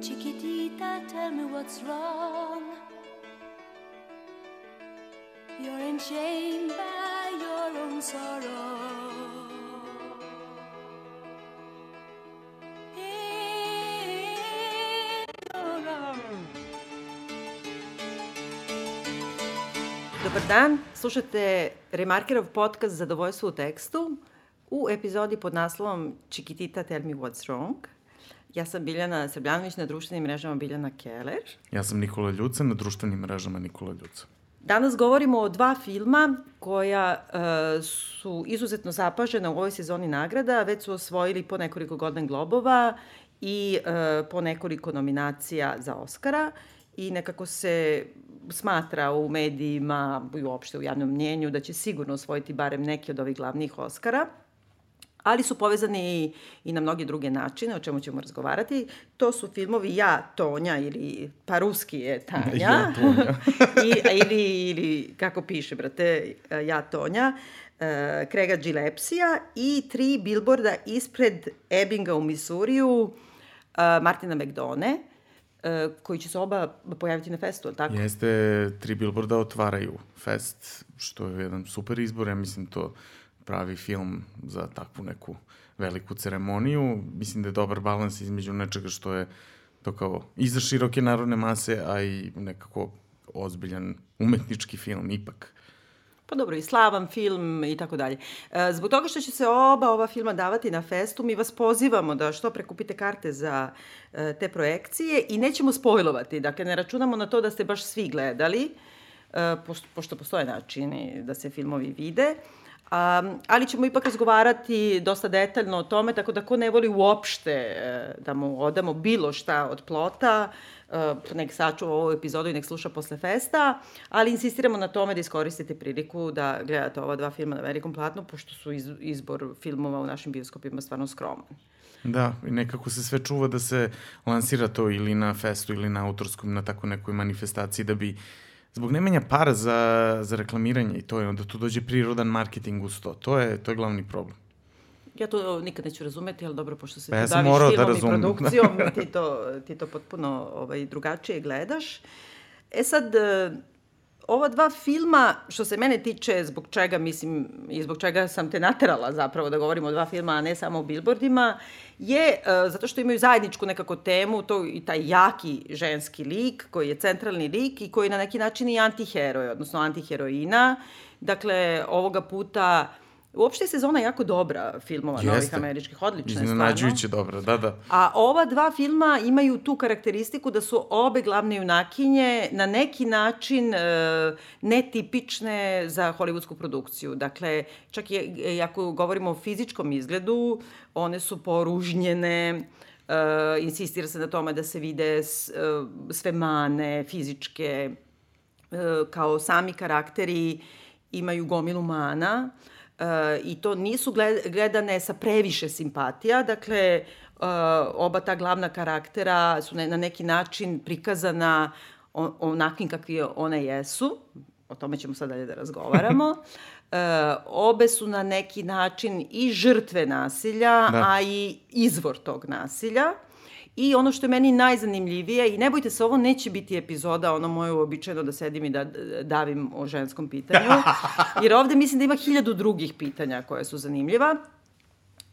Chiquitita, tell me what's wrong. You're enchained by your own sorrow. In. Dobar dan, slušate Remarkerov podcast Zadovoljstvo u tekstu u epizodi pod naslovom Chiquitita Tell me what's wrong. Ja sam Biljana Srbljanović na društvenim mrežama Biljana Keller. Ja sam Nikola Ljuca, na društvenim mrežama Nikola Ljuca. Danas govorimo o dva filma koja e, su izuzetno zapažena u ovoj sezoni nagrada, već su osvojili po nekoliko Golden Globova i e, po nekoliko nominacija za Oscara i nekako se smatra u medijima i uopšte u javnom mnjenju da će sigurno osvojiti barem neki od ovih glavnih Oscara ali su povezani i na mnoge druge načine, o čemu ćemo razgovarati. To su filmovi Ja, Tonja, ili pa ruski je Tanja, Ja, Tonja. I, ili, ili kako piše, brate, Ja, Tonja, uh, Krega Gilepsija i tri bilborda ispred Ebbinga u Misuriju uh, Martina McDone, uh, koji će se oba pojaviti na festu, ali tako? Jeste, tri billboarda otvaraju fest, što je jedan super izbor, ja mislim to pravi film za takvu neku veliku ceremoniju. Mislim da je dobar balans između nečega što je to kao i za široke narodne mase, a i nekako ozbiljan umetnički film ipak. Pa dobro, i slavan film i tako dalje. E, Zbog toga što će se oba ova filma davati na festu, mi vas pozivamo da što prekupite karte za e, te projekcije i nećemo spojlovati. Dakle, ne računamo na to da ste baš svi gledali, e, pošto, postoje načini da se filmovi vide. Um, ali ćemo ipak razgovarati dosta detaljno o tome, tako da ko ne voli uopšte e, da mu odamo bilo šta od plota, e, nek sačuva ovu epizodu i nek sluša posle festa, ali insistiramo na tome da iskoristite priliku da gledate ova dva filma na velikom platnu, pošto su iz, izbor filmova u našim bioskopima stvarno skroman. Da, i nekako se sve čuva da se lansira to ili na festu ili na autorskom, na tako nekoj manifestaciji da bi zbog nemanja para za, za reklamiranje i to je onda tu dođe prirodan marketing uz to. To je, to je glavni problem. Ja to nikad neću razumeti, ali dobro, pošto se Pa ja ti morao da filmom i razumem. produkcijom, ti to, ti to potpuno ovaj, drugačije gledaš. E sad, ova dva filma, što se mene tiče, zbog čega, mislim, i zbog čega sam te naterala zapravo da govorimo o dva filma, a ne samo o billboardima, je uh, zato što imaju zajedničku nekako temu, to i taj jaki ženski lik, koji je centralni lik i koji je na neki način i antiheroj, odnosno antiheroina. Dakle, ovoga puta Uopšte je sezona jako dobra filmova novih Jeste. američkih, odlična je stvarno. Iznenađujuće dobro, da, da. A ova dva filma imaju tu karakteristiku da su obe glavne junakinje na neki način e, netipične za hollywoodsku produkciju. Dakle, čak i i ako govorimo o fizičkom izgledu, one su poružnjene, e, insistira se na tome da se vide s, e, sve mane fizičke, e, kao sami karakteri imaju gomilu mana e, i to nisu gled- gledane sa previše simpatija, dakle e, oba ta glavna karaktera su na neki način prikazana on, onakvim kakvi one jesu, o tome ćemo sad dalje da razgovaramo. E, obe su na neki način i žrtve nasilja, Da. a i izvor tog nasilja. I ono što je meni najzanimljivije, i ne bojte se, ovo neće biti epizoda, ono moje uobičajeno da sedim i da d- davim o ženskom pitanju, jer ovde mislim da ima hiljadu drugih pitanja koje su zanimljiva.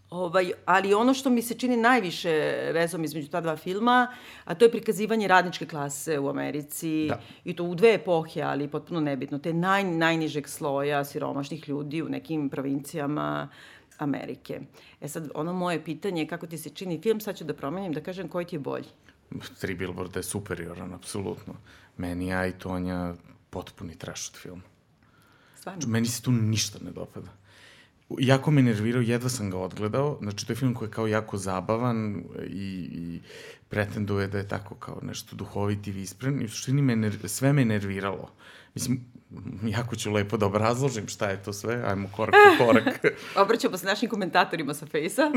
Ovaj, ali ono što mi se čini najviše vezom između ta dva filma, a to je prikazivanje radničke klase u Americi, Da. i to u dve epohe, ali potpuno nebitno, te naj, najnižeg sloja siromašnih ljudi u nekim provincijama Amerike. E sad, ono moje pitanje je kako ti se čini film, sad ću da promenim, da kažem koji ti je bolji. Tri billboarda je superioran, apsolutno. Meni ja i Tonja potpuni trash od filma. Stvarno. Meni se tu ništa ne dopada. Jako me nervirao, jedva sam ga odgledao. Znači, to je film koji je kao jako zabavan i, i pretenduje da je tako kao nešto duhovit i vispren. I u suštini me ner, sve me nerviralo. Mislim, jako ću lepo da obrazložim šta je to sve. Ajmo korak po korak. Obraćamo se našim komentatorima sa Fejsa.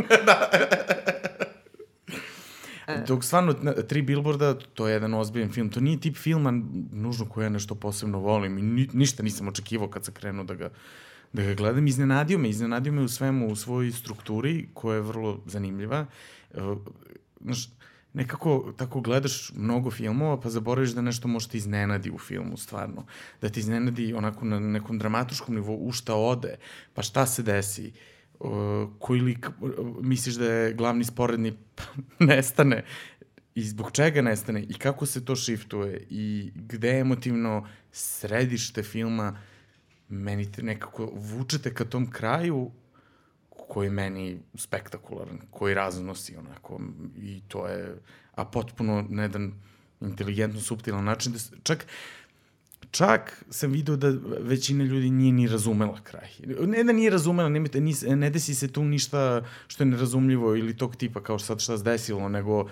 Dok stvarno, tri billboarda, to je jedan ozbiljan film. To nije tip filma nužno koji ja nešto posebno volim i ni, ništa nisam očekivao kad sam krenuo da ga, da ga gledam. Iznenadio me, iznenadio me u svemu, u svojoj strukturi, koja je vrlo zanimljiva. E, Znaš, nekako tako gledaš mnogo filmova pa zaboraviš da nešto može te iznenadi u filmu stvarno. Da te iznenadi onako na nekom dramatuškom nivou u šta ode, pa šta se desi, uh, koji lik uh, misliš da je glavni sporedni pa nestane. I zbog čega nestane? I kako se to shiftuje? I gde je emotivno središte filma meni te nekako vučete ka tom kraju koji meni spektakularan, koji raznosi onako i to je, a potpuno na jedan inteligentno, subtilan način, da, čak, čak sam video da većina ljudi nije ni razumela kraj. Ne da nije razumela, ne, ne desi se tu ništa što je nerazumljivo ili tog tipa kao sad šta se desilo, nego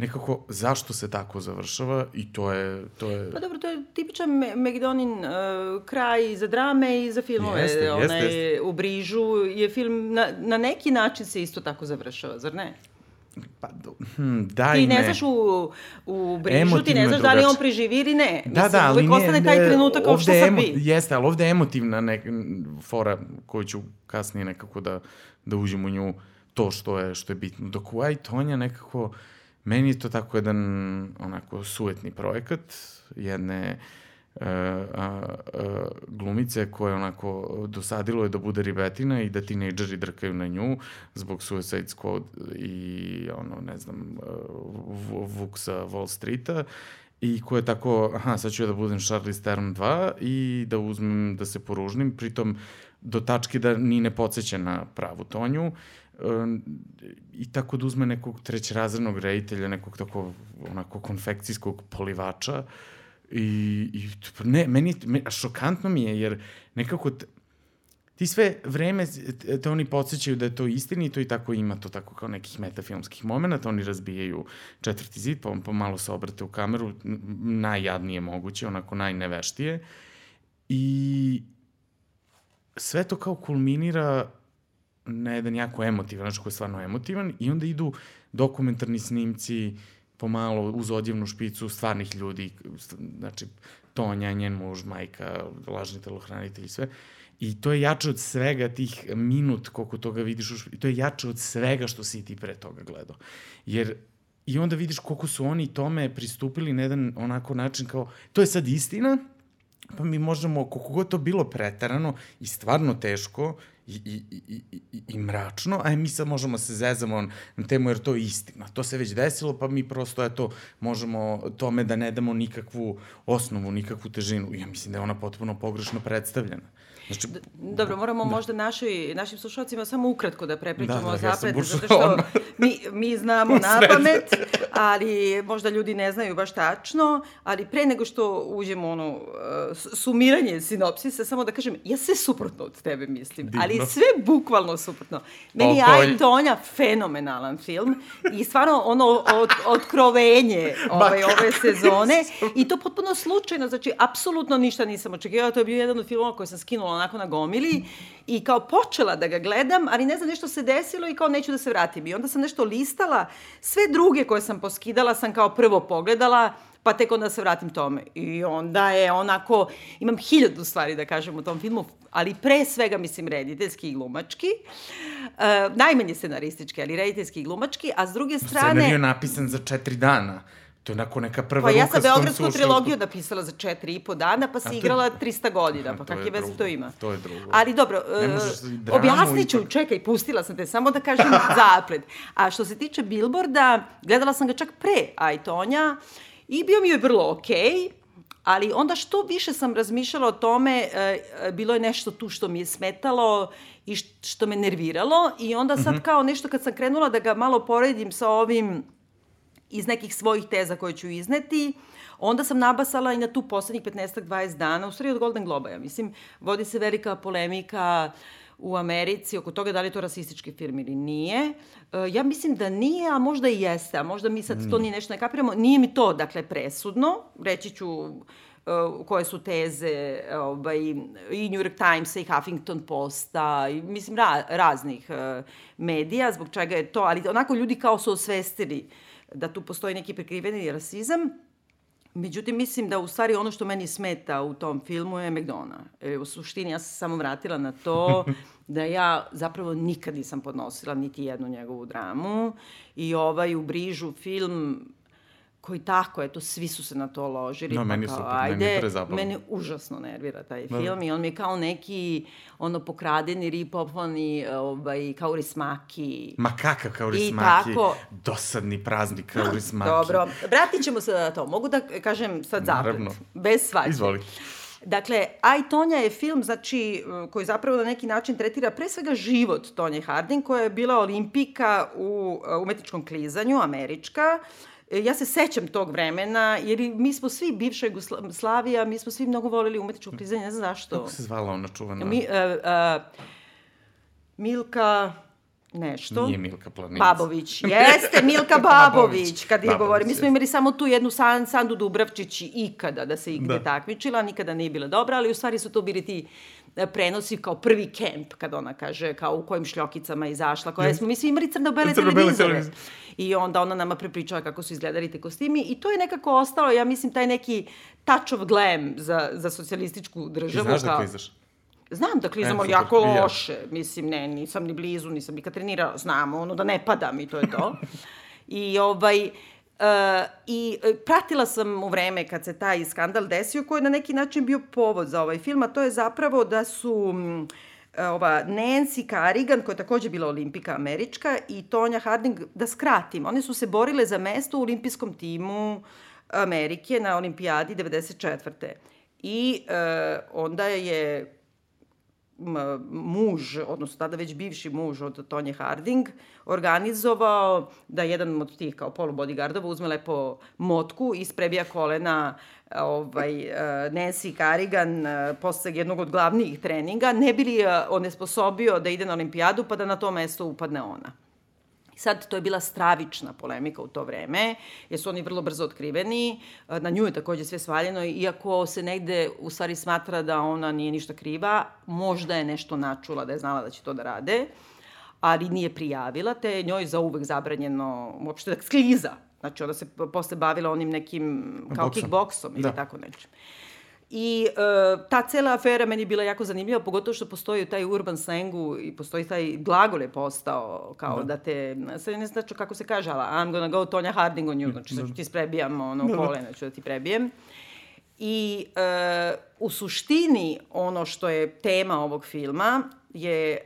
nekako zašto se tako završava i to je... To je... Pa dobro, to je tipičan Megdonin uh, kraj za drame i za filmove. Jeste, Onaj, jeste, jeste. U Brižu je film na, na neki način se isto tako završava, zar ne? Pa, hm, da ti ne. ne znaš u, u Brižu, Emotivno ti ne znaš da li on preživi ili ne. Da, Mislim, da, ali uvek ostane taj trenutak kao što sad bi. Jeste, ali ovde je emotivna nek, fora koju ću kasnije nekako da, da uđem u nju to što je, što je bitno. Dok u Tonja nekako Meni je to tako jedan onako suetni projekat jedne uh, uh, uh, glumice koje onako dosadilo je da bude ribetina i da tinejdžeri drkaju na nju zbog Suicide Squad i ono, ne znam, uh, Vuk sa Wall Streeta i ko je tako, aha, sad ću ja da budem Charlize Theron 2 i da uzmem, da se poružnim, pritom do tačke da ni ne podsjeća na pravu Tonju i tako da uzme nekog trećerazrednog reditelja, nekog tako onako konfekcijskog polivača i, i ne, meni, me, šokantno mi je jer nekako t, ti sve vreme te oni podsjećaju da je to istinito i tako ima to tako kao nekih metafilmskih momenta, oni razbijaju četvrti zid, pa, pa malo se obrate u kameru, najjadnije moguće, onako najneveštije i sve to kao kulminira na jedan jako emotivan, znači koji je stvarno emotivan i onda idu dokumentarni snimci pomalo uz odjevnu špicu stvarnih ljudi, znači Tonja, njen muž, majka, lažni telohranitelj i sve. I to je jače od svega tih minut koliko toga vidiš, u to je jače od svega što si ti pre toga gledao. Jer i onda vidiš koliko su oni tome pristupili na jedan onako način kao, to je sad istina, pa mi možemo, koliko god to bilo pretarano i stvarno teško i, i, i, i, i mračno, a mi sad možemo se zezamo na temu jer to je istina. To se već desilo, pa mi prosto, eto, možemo tome da ne damo nikakvu osnovu, nikakvu težinu. Ja mislim da je ona potpuno pogrešno predstavljena. Znači, Dobro, moramo da. možda naši, našim slušalcima samo ukratko da prepričamo da, da, zapred, ja zato što mi, mi znamo na pamet, ali možda ljudi ne znaju baš tačno, ali pre nego što uđemo ono sumiranje sinopsisa, samo da kažem, ja sve suprotno od tebe mislim, Divno. ali sve bukvalno suprotno. Meni je Aj Tonja fenomenalan film i stvarno ono od, otkrovenje ovaj, ove sezone i to potpuno slučajno, znači apsolutno ništa nisam očekivala, to je bio jedan od filmova koji sam skinula onako na gomili i kao počela da ga gledam, ali ne znam, nešto se desilo i kao neću da se vratim. I onda sam nešto listala, sve druge koje sam poskidala sam kao prvo pogledala, pa tek onda se vratim tome. I onda je onako, imam hiljadu stvari da kažem u tom filmu, ali pre svega, mislim, rediteljski i glumački. Uh, najmanje scenaristički, ali rediteljski i glumački, a s druge strane... Scenarij je napisan za četiri dana. To je onako neka prva pa ruka ja sam Beogradsku trilogiju napisala za četiri i po dana, pa si igrala 300 godina, pa kakve veze to ima? To je drugo. Ali dobro, uh, objasnit ću, ipak... čekaj, pustila sam te, samo da kažem zapred. A što se tiče Billboarda, gledala sam ga čak pre Ajtonja i bio mi je vrlo okej, okay, ali onda što više sam razmišljala o tome, uh, bilo je nešto tu što mi je smetalo i što me nerviralo i onda sad -hmm. kao nešto kad sam krenula da ga malo poredim sa ovim iz nekih svojih teza koje ću izneti, onda sam nabasala i na tu poslednjih 15-20 dana, u stvari od Golden Globa, ja mislim, vodi se velika polemika u Americi oko toga da li je to rasistički film ili nije. E, ja mislim da nije, a možda i jeste, a možda mi sad to ni nešto ne kapiramo. Nije mi to, dakle, presudno. Reći ću uh, koje su teze ovaj, i New York Timesa i Huffington Posta, i, mislim, ra, raznih uh, medija, zbog čega je to, ali onako ljudi kao su osvestili uh, da tu postoji neki prikriveni rasizam. Međutim, mislim da u stvari ono što meni smeta u tom filmu je McDonald. E, u suštini ja sam samo vratila na to da ja zapravo nikad nisam podnosila niti jednu njegovu dramu i ovaj u brižu film koji tako, eto, svi su se na to ložili. No, pa meni kao, super, ajde, meni je prezabavno. Mene užasno nervira taj Da, da. film i on mi je kao neki, ono, pokradeni, ripovani, ovaj, kao rismaki. Ma kakav kao I tako- dosadni praznik kao rismaki. Dobro, vratit ćemo se na to. Mogu da kažem sad zaplet, Naravno. bez svađe. Izvoli. Dakle, Aj Tonja je film, znači, koji zapravo na neki način tretira pre svega život Tonje Harding, koja je bila olimpika u umetničkom klizanju, američka. E, Ja se sećam tog vremena, jer mi smo svi bivša Jugoslavija, mi smo svi mnogo volili umetničko klizanje, ne znam zašto. Kako se zvala ona čuvana? Mi, uh, uh, Milka nešto. Nije Milka Planinc. Babović. Jeste, Milka Babović, kad je Babović, govori. Mi smo imali samo tu jednu San, Sandu Dubravčić i ikada da se igde Da. takmičila, nikada nije bila dobra, ali u stvari su to bili ti e, prenosi kao prvi kemp, kad ona kaže, kao u kojim šljokicama je izašla, koje smo, mi svi imali crno-bele Crno-bele televizore. televizore. I onda ona nama prepričava kako su izgledali te kostimi i to je nekako ostalo, ja mislim, taj neki touch of glam za, za socijalističku Ti državu. znaš da kao- klizaš? Znam da klizamo E, jako loše. Mislim, ne, nisam ni blizu, nisam ni kad trenirala. Znam, ono, da ne padam i to je to. I ovaj... Uh, I e, pratila sam u vreme kad se taj skandal desio, koji je na neki način bio povod za ovaj film, a to je zapravo da su mm, e, ova Nancy Carrigan, koja je takođe bila olimpika američka, i Tonja Harding, da skratim, one su se borile za mesto u olimpijskom timu Amerike na olimpijadi 94. I e, onda je muž, odnosno tada već bivši muž od Tonje Harding, organizovao da jedan od tih kao polu bodyguardova uzme lepo motku i sprebija kolena ovaj, eh, Nancy Carrigan eh, posle jednog od glavnijih treninga, ne bi li je onesposobio da ide na olimpijadu pa da na to mesto upadne ona. Sad, to je bila stravična polemika u to vreme, jer su oni vrlo brzo otkriveni. Na nju je takođe sve svaljeno, iako se negde u stvari smatra da ona nije ništa kriva, možda je nešto načula da je znala da će to da rade, ali nije prijavila, te je njoj zauvek zabranjeno uopšte da skliza. Znači, ona se posle bavila onim nekim, kao Boksom. kickboksom ili Da. tako nečim. I e, ta cela afera meni je bila jako zanimljiva, pogotovo što postoji taj urban slangu i postoji taj glagol je postao kao da, da te, sad ne znam kako se kaže, ali I'm gonna go Tonja Harding on you, znači sad ću ti sprebijam ono da, kolena, ću da ti prebijem. I e, u suštini ono što je tema ovog filma je e,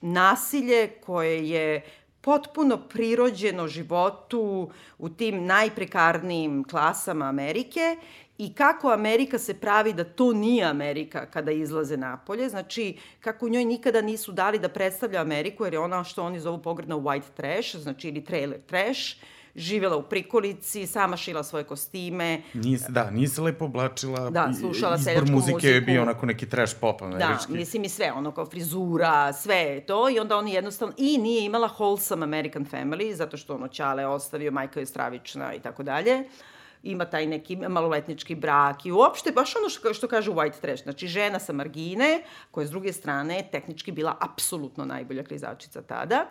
nasilje koje je potpuno prirođeno životu u tim najprekarnijim klasama Amerike i kako Amerika se pravi da to nije Amerika kada izlaze napolje. Znači, kako njoj nikada nisu dali da predstavlja Ameriku, jer je ona što oni zovu pogredno white trash, znači ili trailer trash, živjela u prikolici, sama šila svoje kostime, Nije se, da, nije se lepo oblačila. Da, slušala Izbor seljačku muzike je muziku. bio onako neki trash pop američki. Da, mislim i sve, ono kao frizura, sve je to i onda oni jednostavno, i nije imala wholesome American family, zato što ono Ćale ostavio, majka je stravična i tako dalje. Ima taj neki maloletnički brak i uopšte baš ono što, što kaže white trash, znači žena sa margine, koja s druge strane je tehnički bila apsolutno najbolja klizačica tada.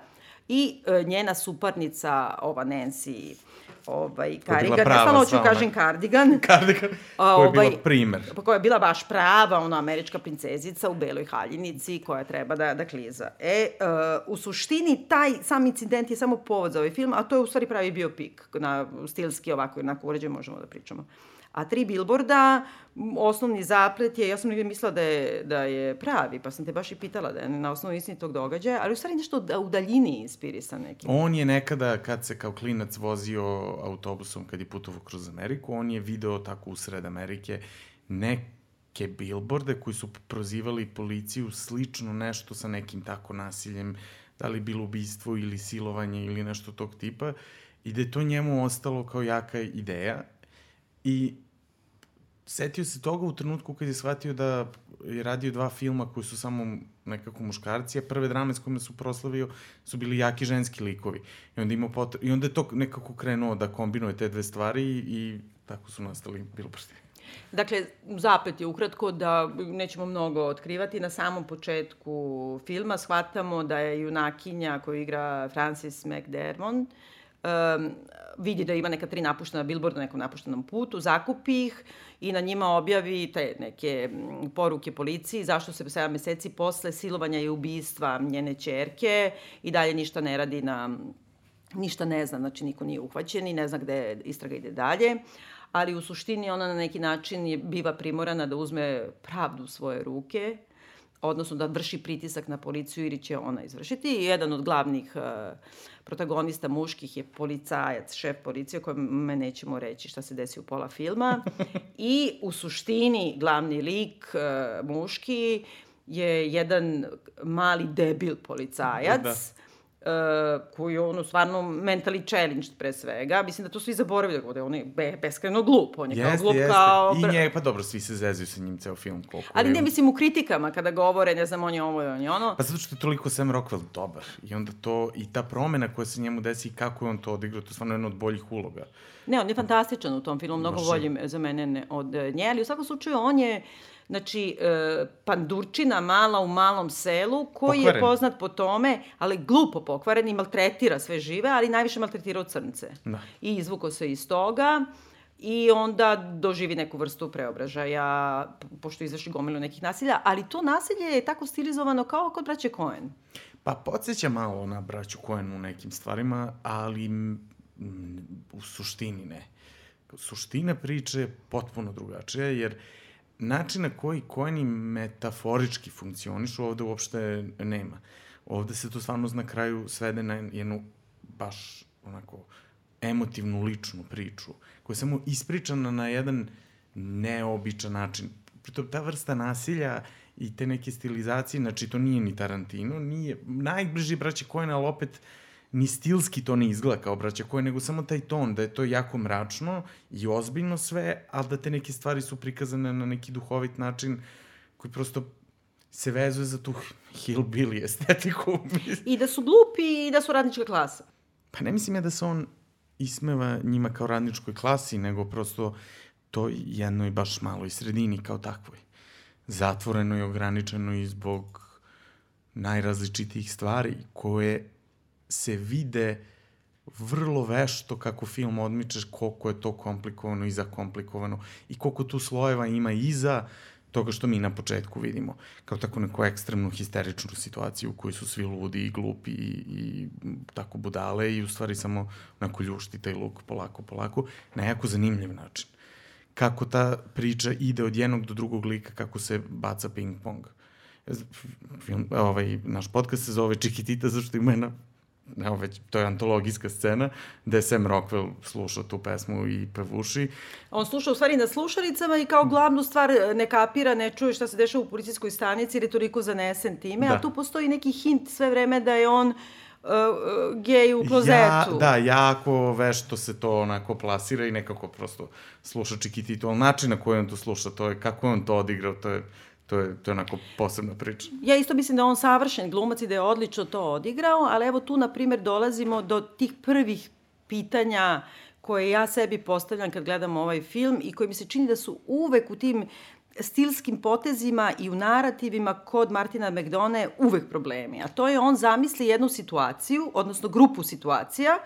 I e, njena suparnica, ova Nancy, ovaj, Carrigan, ja stalno hoću kažem Kardigan, A, koja je bila ovaj, primer. Pa koja je bila baš prava, ona američka princezica u beloj haljinici koja treba da, da kliza. E, uh, u suštini taj sam incident je samo povod za ovaj film, a to je u stvari pravi biopik, na stilski ovako, onako uređen možemo da pričamo. A tri bilborda, osnovni zaplet je, ja sam negdje mislila da je, da je pravi, pa sam te baš i pitala da je na osnovu istinitog događaja, ali u stvari nešto da- u daljini inspirisan nekim. On je nekada, kad se kao klinac vozio autobusom, kad je putovao kroz Ameriku, on je video tako usred Amerike neke bilborde koji su prozivali policiju slično nešto sa nekim tako nasiljem, da li bilo ubistvo ili silovanje ili nešto tog tipa, i da je to njemu ostalo kao jaka ideja. I setio se toga u trenutku kad je shvatio da je radio dva filma koji su samo nekako muškarci, a prve drame s kojima su proslavio su bili jaki ženski likovi. I onda, imao potre... I onda je to nekako krenuo da kombinuje te dve stvari i, i tako su nastali bilborsti. Dakle, zaplet je ukratko da nećemo mnogo otkrivati. Na samom početku filma shvatamo da je junakinja koju igra Frances McDermott um, vidi da ima neka tri napuštena billboarda na nekom napuštenom putu, zakupi ih i na njima objavi te neke mm, poruke policiji zašto se 7 meseci posle silovanja i ubistva njene čerke i dalje ništa ne radi na ništa ne zna, znači niko nije uhvaćen i ne zna gde istraga ide dalje, ali u suštini ona na neki način je, biva primorana da uzme pravdu u svoje ruke, odnosno da vrši pritisak na policiju ili će ona izvršiti. I jedan od glavnih uh, protagonista muških je policajac, šef policije, me nećemo reći šta se desi u pola filma. I u suštini glavni lik uh, muški je jedan mali debil policajac. Da uh, koji je ono stvarno mentally challenged pre svega. Mislim da to svi zaboravljaju, da je on je be, beskreno glup. On je jeste, kao glup jeste. kao... I nje, pa dobro, svi se zezaju sa njim ceo film. Koliko Ali ne, mislim u kritikama kada govore, ne znam, on je ovo on je ono. Pa zato što je toliko Sam Rockwell dobar. I onda to, i ta promena koja se njemu desi i kako je on to odigrao, to je stvarno jedna od boljih uloga. Ne, on je fantastičan u tom filmu, mnogo boljim za mene od nje, ali u svakom slučaju on je Znači, e, pandurčina mala u malom selu, koji pokvaren. je poznat po tome, ali glupo pokvaren i maltretira sve žive, ali najviše maltretirao crnce. Da. I izvuko se iz toga i onda doživi neku vrstu preobražaja, pošto izvrši gomilu nekih nasilja, ali to nasilje je tako stilizovano kao kod braće Coen. Pa podsjeća malo na braću Coen u nekim stvarima, ali u suštini ne. Suština priče je potpuno drugačija, jer način na koji kojeni metaforički funkcionišu ovde uopšte nema. Ovde se to stvarno na kraju svede na jednu baš onako emotivnu, ličnu priču, koja je samo ispričana na jedan neobičan način. Pritom, ta vrsta nasilja i te neke stilizacije, znači to nije ni Tarantino, nije najbliži braće Kojena, ali opet uh, ni stilski to ne izgleda kao braća koje, nego samo taj ton, da je to jako mračno i ozbiljno sve, ali da te neke stvari su prikazane na neki duhovit način koji prosto se vezuje za tu hillbilly estetiku. I da su glupi i da su radnička klasa. Pa ne mislim ja da se on ismeva njima kao radničkoj klasi, nego prosto to jednoj baš maloj sredini kao takvoj. Zatvoreno i ograničeno i zbog najrazličitijih stvari koje se vide vrlo vešto kako film odmičeš koliko je to komplikovano i zakomplikovano i koliko tu slojeva ima iza toga što mi na početku vidimo. Kao tako neku ekstremnu histeričnu situaciju u kojoj su svi ludi i glupi i, i tako budale i u stvari samo onako ljušti taj luk polako, polako, na jako zanimljiv način. Kako ta priča ide od jednog do drugog lika, kako se baca ping pong. Film, ovaj, naš podcast se zove Čikitita, zašto ima jedna evo već, to je antologijska scena, gde Sam Rockwell sluša tu pesmu i pevuši. On sluša u stvari na slušalicama i kao glavnu stvar e, ne kapira, ne čuje šta se dešava u policijskoj stanici jer je toliko zanesen time, da. a tu postoji neki hint sve vreme da je on uh, gej u klozetu. Ja, da, jako vešto se to onako plasira i nekako prosto sluša Čikititu, ali način na koji on to sluša, to je kako on to odigrao, to je to je, to je onako posebna priča. Ja isto mislim da on savršen glumac i da je odlično to odigrao, ali evo tu, na primjer, dolazimo do tih prvih pitanja koje ja sebi postavljam kad gledam ovaj film i koji mi se čini da su uvek u tim stilskim potezima i u narativima kod Martina McDone uvek problemi. A to je on zamisli jednu situaciju, odnosno grupu situacija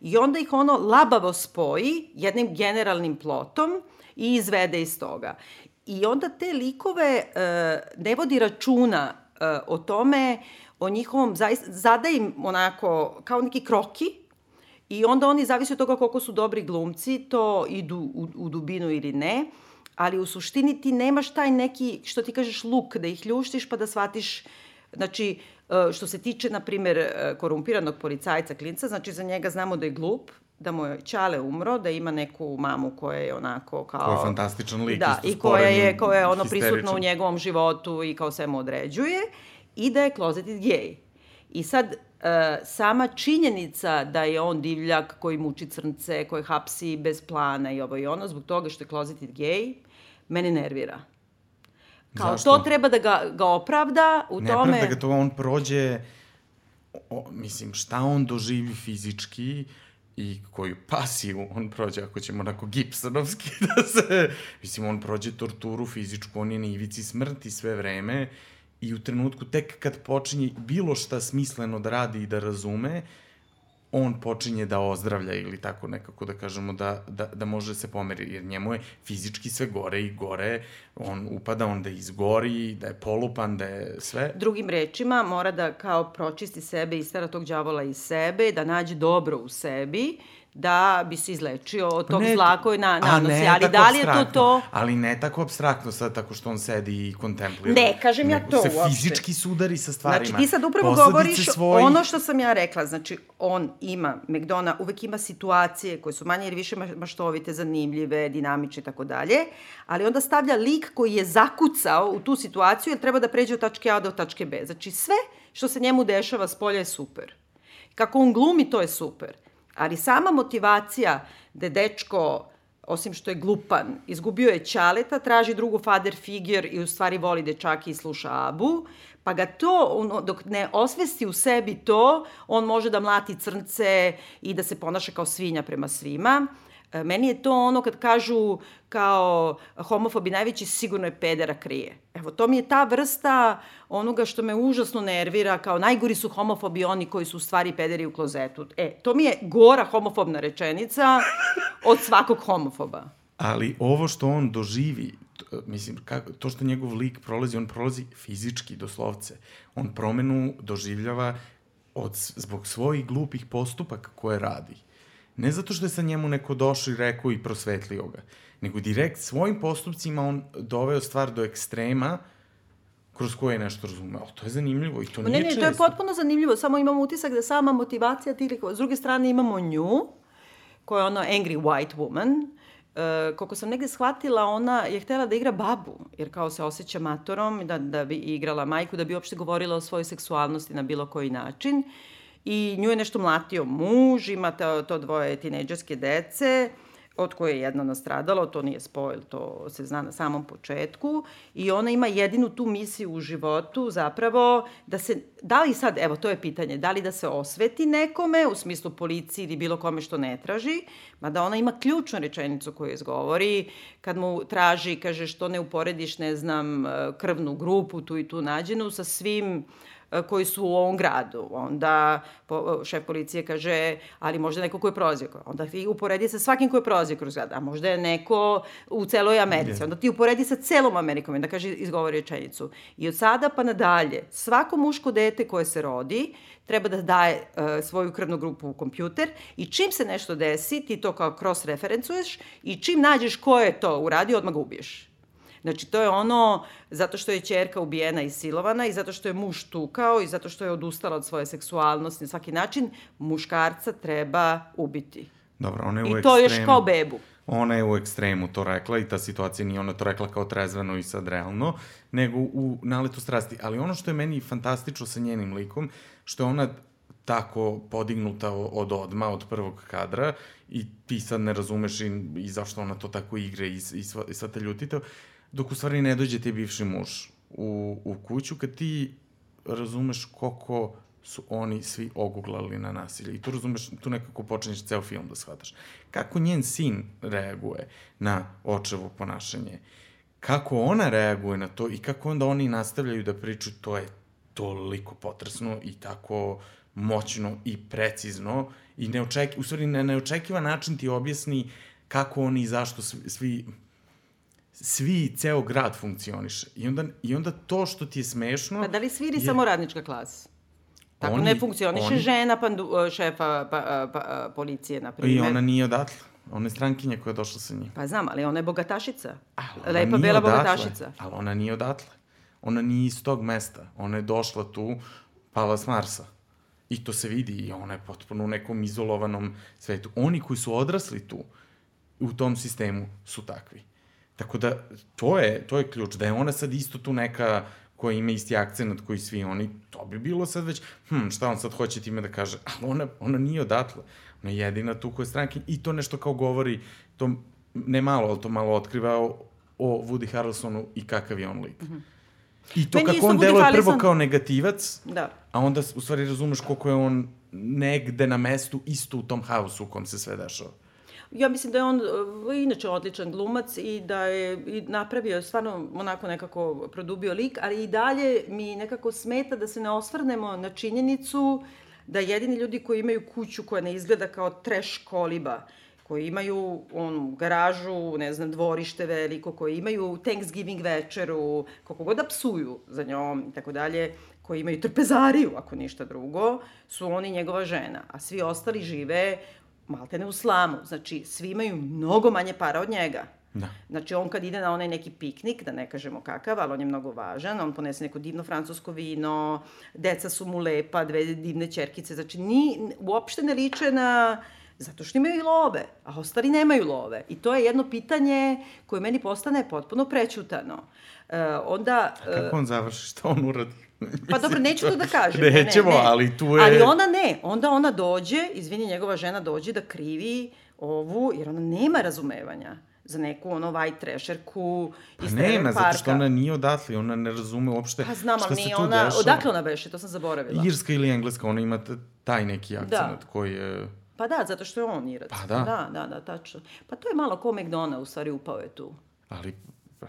i onda ih ono labavo spoji jednim generalnim plotom i izvede iz toga. I onda te likove uh, ne vodi računa uh, o tome, o njihovom, zada im onako, kao neki kroki, i onda oni, zavisi od toga koliko su dobri glumci, to idu u, u dubinu ili ne, ali u suštini ti nemaš taj neki, što ti kažeš, luk, da ih ljuštiš pa da shvatiš, znači, što se tiče, na primer, korumpiranog policajca klinca, znači za njega znamo da je glup, da mu je Ćale umro, da ima neku mamu koja je onako kao... Koja je fantastičan lik. Da, i koja je, koja je ono prisutna u njegovom životu i kao sve mu određuje. I da je closeted gay. I sad, uh, sama činjenica da je on divljak koji muči crnce, koji hapsi bez plana i ovo i ono, zbog toga što je closeted gay, mene nervira. Kao Zašto? to treba da ga, ga opravda u ne tome... Ne pravda ga to on prođe, o, mislim, šta on doživi fizički, i koju pasiju on prođe, ako ćemo onako gipsonovski da se... Mislim, on prođe torturu fizičku, on je na ivici smrti sve vreme i u trenutku tek kad počinje bilo šta smisleno da radi i da razume, on počinje da ozdravlja ili tako nekako da kažemo da, da, da može da se pomeri, jer njemu je fizički sve gore i gore, on upada, onda izgori, da je polupan, da je sve. Drugim rečima, mora da kao pročisti sebe, istara tog đavola iz sebe, da nađe dobro u sebi, da bi se izlečio od tog Ne, zla koji na, nanosi. ne ali da li je to to? Ali ne tako abstraktno sad, tako što on sedi i kontemplira. Ne, kažem ja to se uopšte. fizički sudari sa stvarima. Znači, ti sad upravo Posledice govoriš svojih- ono što sam ja rekla. Znači, on ima, McDona uvek ima situacije koje su manje ili više ma- maštovite, zanimljive, dinamične i tako dalje, ali onda stavlja lik koji je zakucao u tu situaciju jer treba da pređe od tačke A do tačke B. Znači, sve što se njemu dešava s polja je super. Kako on glumi, to je super. Ali sama motivacija da dečko osim što je glupan, izgubio je ćaleta, traži drugu father figure i u stvari voli dečake i sluša Abu, pa ga to, dok ne osvesti u sebi to, on može da mlati crnce i da se ponaša kao svinja prema svima. E, Meni je to ono kad kažu kao homofobi najveći sigurno je pedera krije. Evo, to mi je ta vrsta onoga što me užasno nervira, kao najgori su homofobi oni koji su u stvari pederi u klozetu. E, to mi je gora homofobna rečenica od svakog homofoba. Ali ovo što on doživi, mislim, kako, to što njegov lik prolazi, on prolazi fizički, doslovce. On promenu doživljava od, zbog svojih glupih postupaka koje radi. Ne zato što je sa njemu neko došao i rekao i prosvetlio ga, nego direkt svojim postupcima on doveo stvar do ekstrema kroz koje je nešto razumeo. To je zanimljivo i to Ma nije Ne, ne, često. to je potpuno zanimljivo, samo imamo utisak da sama motivacija tih likova. S druge strane imamo nju, koja je ono angry white woman, Uh, koliko sam negde shvatila, ona je htela da igra babu, jer kao se osjeća matorom, da, da bi igrala majku, da bi uopšte govorila o svojoj seksualnosti na bilo koji način. I nju je nešto mlatio muž, ima to, to dvoje tinejdžerske dece, od koje je jedno nastradalo, to nije spoil, to se zna na samom početku, i ona ima jedinu tu misiju u životu zapravo da se, da li sad, evo to je pitanje, da li da se osveti nekome, u smislu policiji ili bilo kome što ne traži, mada ona ima ključnu rečenicu koju izgovori, kad mu traži, kaže što ne uporediš, ne znam, krvnu grupu tu i tu nađenu sa svim e, koji su u ovom gradu. Onda po, šef policije kaže, ali možda neko ko je prolazio. Onda ti uporedi sa svakim ko je prolazio kroz grad. A možda je neko u celoj Americi. Onda ti uporedi sa celom Amerikom. Onda kaže, izgovori rečenicu. I od sada pa nadalje, svako muško dete koje se rodi, treba da daje uh, svoju krvnu grupu u kompjuter i čim se nešto desi, ti to kao cross-referencuješ i čim nađeš ko je to uradio, odmah ga ubiješ. Znači, to je ono, zato što je čerka ubijena i silovana i zato što je muž tukao i zato što je odustala od svoje seksualnosti na svaki način, muškarca treba ubiti. Dobro, ona je u I to još ekstremu. kao bebu. Ona je u ekstremu to rekla i ta situacija nije ona to rekla kao trezveno i sad realno, nego u naletu strasti. Ali ono što je meni fantastično sa njenim likom, što je ona tako podignuta od odma, od prvog kadra i ti sad ne razumeš i, i zašto ona to tako igra i, i, sva, i sva ta ljutita, dok u stvari ne dođe ti bivši muž u, u kuću, kad ti razumeš koliko su oni svi oguglali na nasilje. I tu razumeš, tu nekako počinješ ceo film da shvataš. Kako njen sin reaguje na očevo ponašanje, kako ona reaguje na to i kako onda oni nastavljaju da pričaju, to je toliko potresno i tako moćno i precizno i neočeki, u stvari na neočekivan način ti objasni kako oni i zašto svi, svi svi, ceo grad funkcioniše. I onda, I onda to što ti je smešno... Pa da li sviri je- samo radnička klasa? Tako Oni- ne funkcioniše oni- žena pandu, šefa pa, pa, policije, na I primjer. ona nije odatle. Ona je strankinja koja je došla sa njim. Pa znam, ali ona je bogatašica. Ona Lepa, bela odatle. bogatašica. Ali ona nije odatle. Ona nije iz tog mesta. Ona je došla tu, pala s Marsa. I to se vidi i ona je potpuno u nekom izolovanom svetu. Oni koji su odrasli tu, u tom sistemu, su takvi. Tako da, to je, to je ključ. Da je ona sad isto tu neka koja ima isti akcenat koji svi oni, to bi bilo sad već, hm, šta on sad hoće time da kaže? Ali ona, ona nije odatle. Ona je jedina tu koja je stranka i to nešto kao govori, to ne malo, ali to malo otkriva o, o Woody Harrelsonu i kakav je on lik. Mm -hmm. I to Meni kako on deluje prvo kao negativac, Da. a onda u stvari razumeš koliko je on negde na mestu isto u tom haosu u kom se sve dešava. Ja mislim da je on uh, inače odličan glumac i da je i napravio stvarno onako nekako produbio lik, ali i dalje mi nekako smeta da se ne osvrnemo na činjenicu da jedini ljudi koji imaju kuću koja ne izgleda kao treš koliba, koji imaju on, garažu, ne znam, dvorište veliko, koji imaju Thanksgiving večeru, koliko god da psuju za njom i tako dalje, koji imaju trpezariju, ako ništa drugo, su oni njegova žena. A svi ostali žive maltene u slamu. Znači, svi imaju mnogo manje para od njega. Da. Znači, on kad ide na onaj neki piknik, da ne kažemo kakav, ali on je mnogo važan, on ponese neko divno francusko vino, deca su mu lepa, dve divne čerkice, znači, ni, uopšte ne liče na... Zato što imaju love, a ostali nemaju love. I to je jedno pitanje koje meni postane potpuno prećutano. E, onda... A kako on završi? Šta on uradi? Pa dobro, neću to da kažem. Nećemo, ne, ne, ali tu je... Ali ona ne. Onda ona dođe, izvini, njegova žena dođe da krivi ovu, jer ona nema razumevanja za neku ono white trasherku Pa iz nema, Trailer zato što Parka. ona nije odatle, ona ne razume uopšte Pa znam, šta se nije tu ona... dešava. Odakle ona beše? To sam zaboravila. Irska ili engleska, ona ima taj neki akcent Da. koji je... Pa da, zato što je on Irac. Pa da. Da, da, da, tačno. Pa to je malo ko McDonough, u stvari upao je tu. Ali, pa,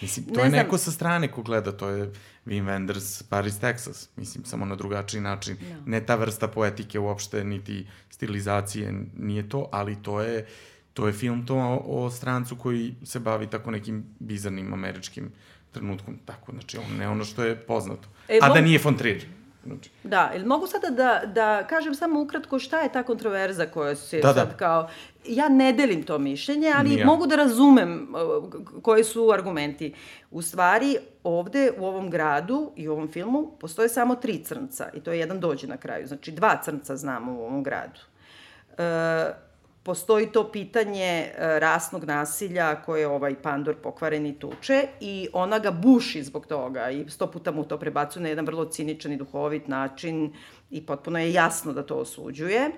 mislim, to Ne je znam. neko sa strane ko gleda, to je Wim Wenders Paris, Texas. Mislim, samo na drugačiji način. Da. Ne ta vrsta poetike uopšte, niti stilizacije, nije to, ali to je, to je film to o, o strancu koji se bavi tako nekim bizarnim američkim trenutkom. Tako, znači, on ne ono što je poznato. E, A da nije von Trier. Znači, Da, ili mogu sada da, da kažem samo ukratko šta je ta kontroverza koja se Da, da. sad kao... Ja ne delim to mišljenje, ali Ni ja. mogu da razumem uh, koji su argumenti. U stvari, ovde u ovom gradu i u ovom filmu postoje samo tri crnca i to je jedan dođe na kraju. Znači, dva crnca znamo u ovom gradu. E, postoji to pitanje e, rasnog nasilja koje ovaj pandor pokvareni tuče i ona ga buši zbog toga i sto puta mu to prebacuje na jedan vrlo ciničan i duhovit način i potpuno je jasno da to osuđuje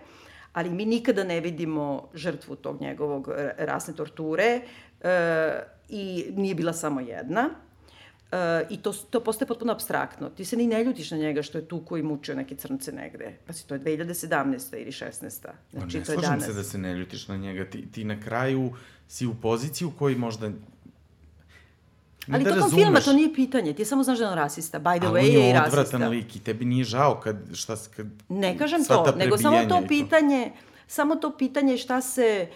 ali mi nikada ne vidimo žrtvu tog njegovog e, rasne torture e, i nije bila samo jedna. E, I to, to postaje potpuno abstraktno. Ti se ni ne ljutiš na njega što je tu koji mučio neke crnce negde. Pa si, to je 2017. ili 16. Pa Znači, ne to je danas. se da se ne ljutiš na njega. Ti, ti na kraju si u poziciji u kojoj možda... Ne Ali da tokom razumeš, filma to nije pitanje. Ti samo znaš da je on rasista. By the ali way on je i je rasista. odvratan lik i tebi nije žao kad, šta, kad Ne kažem to, nego samo to pitanje, samo to pitanje šta se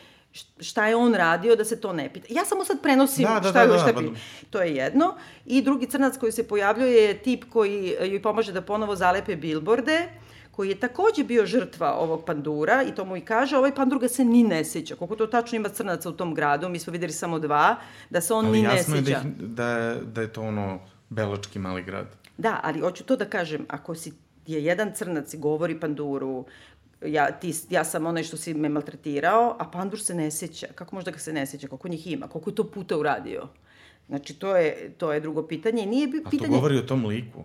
šta je on radio da se to ne pita. Ja samo sad prenosim Da, da, šta je da, šta da, je da. To je jedno. I drugi crnac koji se pojavljuje je tip koji e, joj pomaže da ponovo zalepe bilborde koji je takođe bio žrtva ovog pandura i to mu i kaže, ovaj pandur ga se ni ne seća. Koliko to tačno ima crnaca u tom gradu, mi smo videli samo dva, da se on Ali ni ne jasno je da, seća. ih, da, je- da je to ono belački mali grad. Da, ali hoću to da kažem, ako si je jedan crnac i govori panduru, ja, ti, ja sam onaj što si me maltretirao, a pandur se ne seća. Kako možda ga se ne seća? Koliko njih ima? Koliko je to puta uradio? Znači, to je, to je drugo pitanje. I Nije bi A pitanje... to govori o tom liku.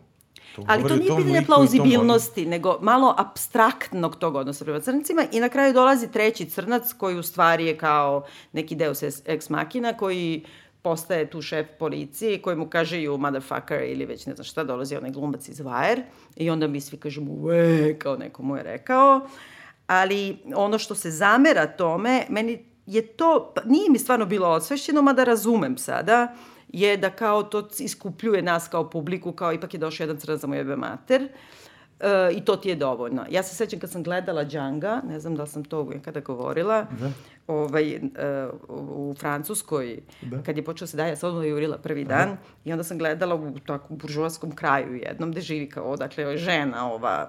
To Ali to nije pitanje plauzibilnosti, nego malo abstraktnog tog odnosa prema crncima i na kraju dolazi treći crnac koji u stvari je kao neki deus ex- ex machina koji postaje tu šef policije koji mu kaže you motherfucker ili već ne znam šta, dolazi onaj glumac iz Wire i onda mi svi kažemo ue, kao neko mu je rekao. Ali ono što se zamera tome, meni je to, pa nije mi stvarno bilo osvešćeno, mada razumem sada, je da kao to iskupljuje nas kao publiku, kao ipak je došao jedan crnac za mu jebe mater. E, I to ti je dovoljno. Ja se sećam kad sam gledala Džanga, ne znam da li sam to kada govorila, da. ovaj, e, u, Francuskoj, da. kad je počeo se daje, ja sam odmah jurila prvi dan, Aha. i onda sam gledala u takvom buržovskom kraju jednom, gde živi kao, dakle, žena ova,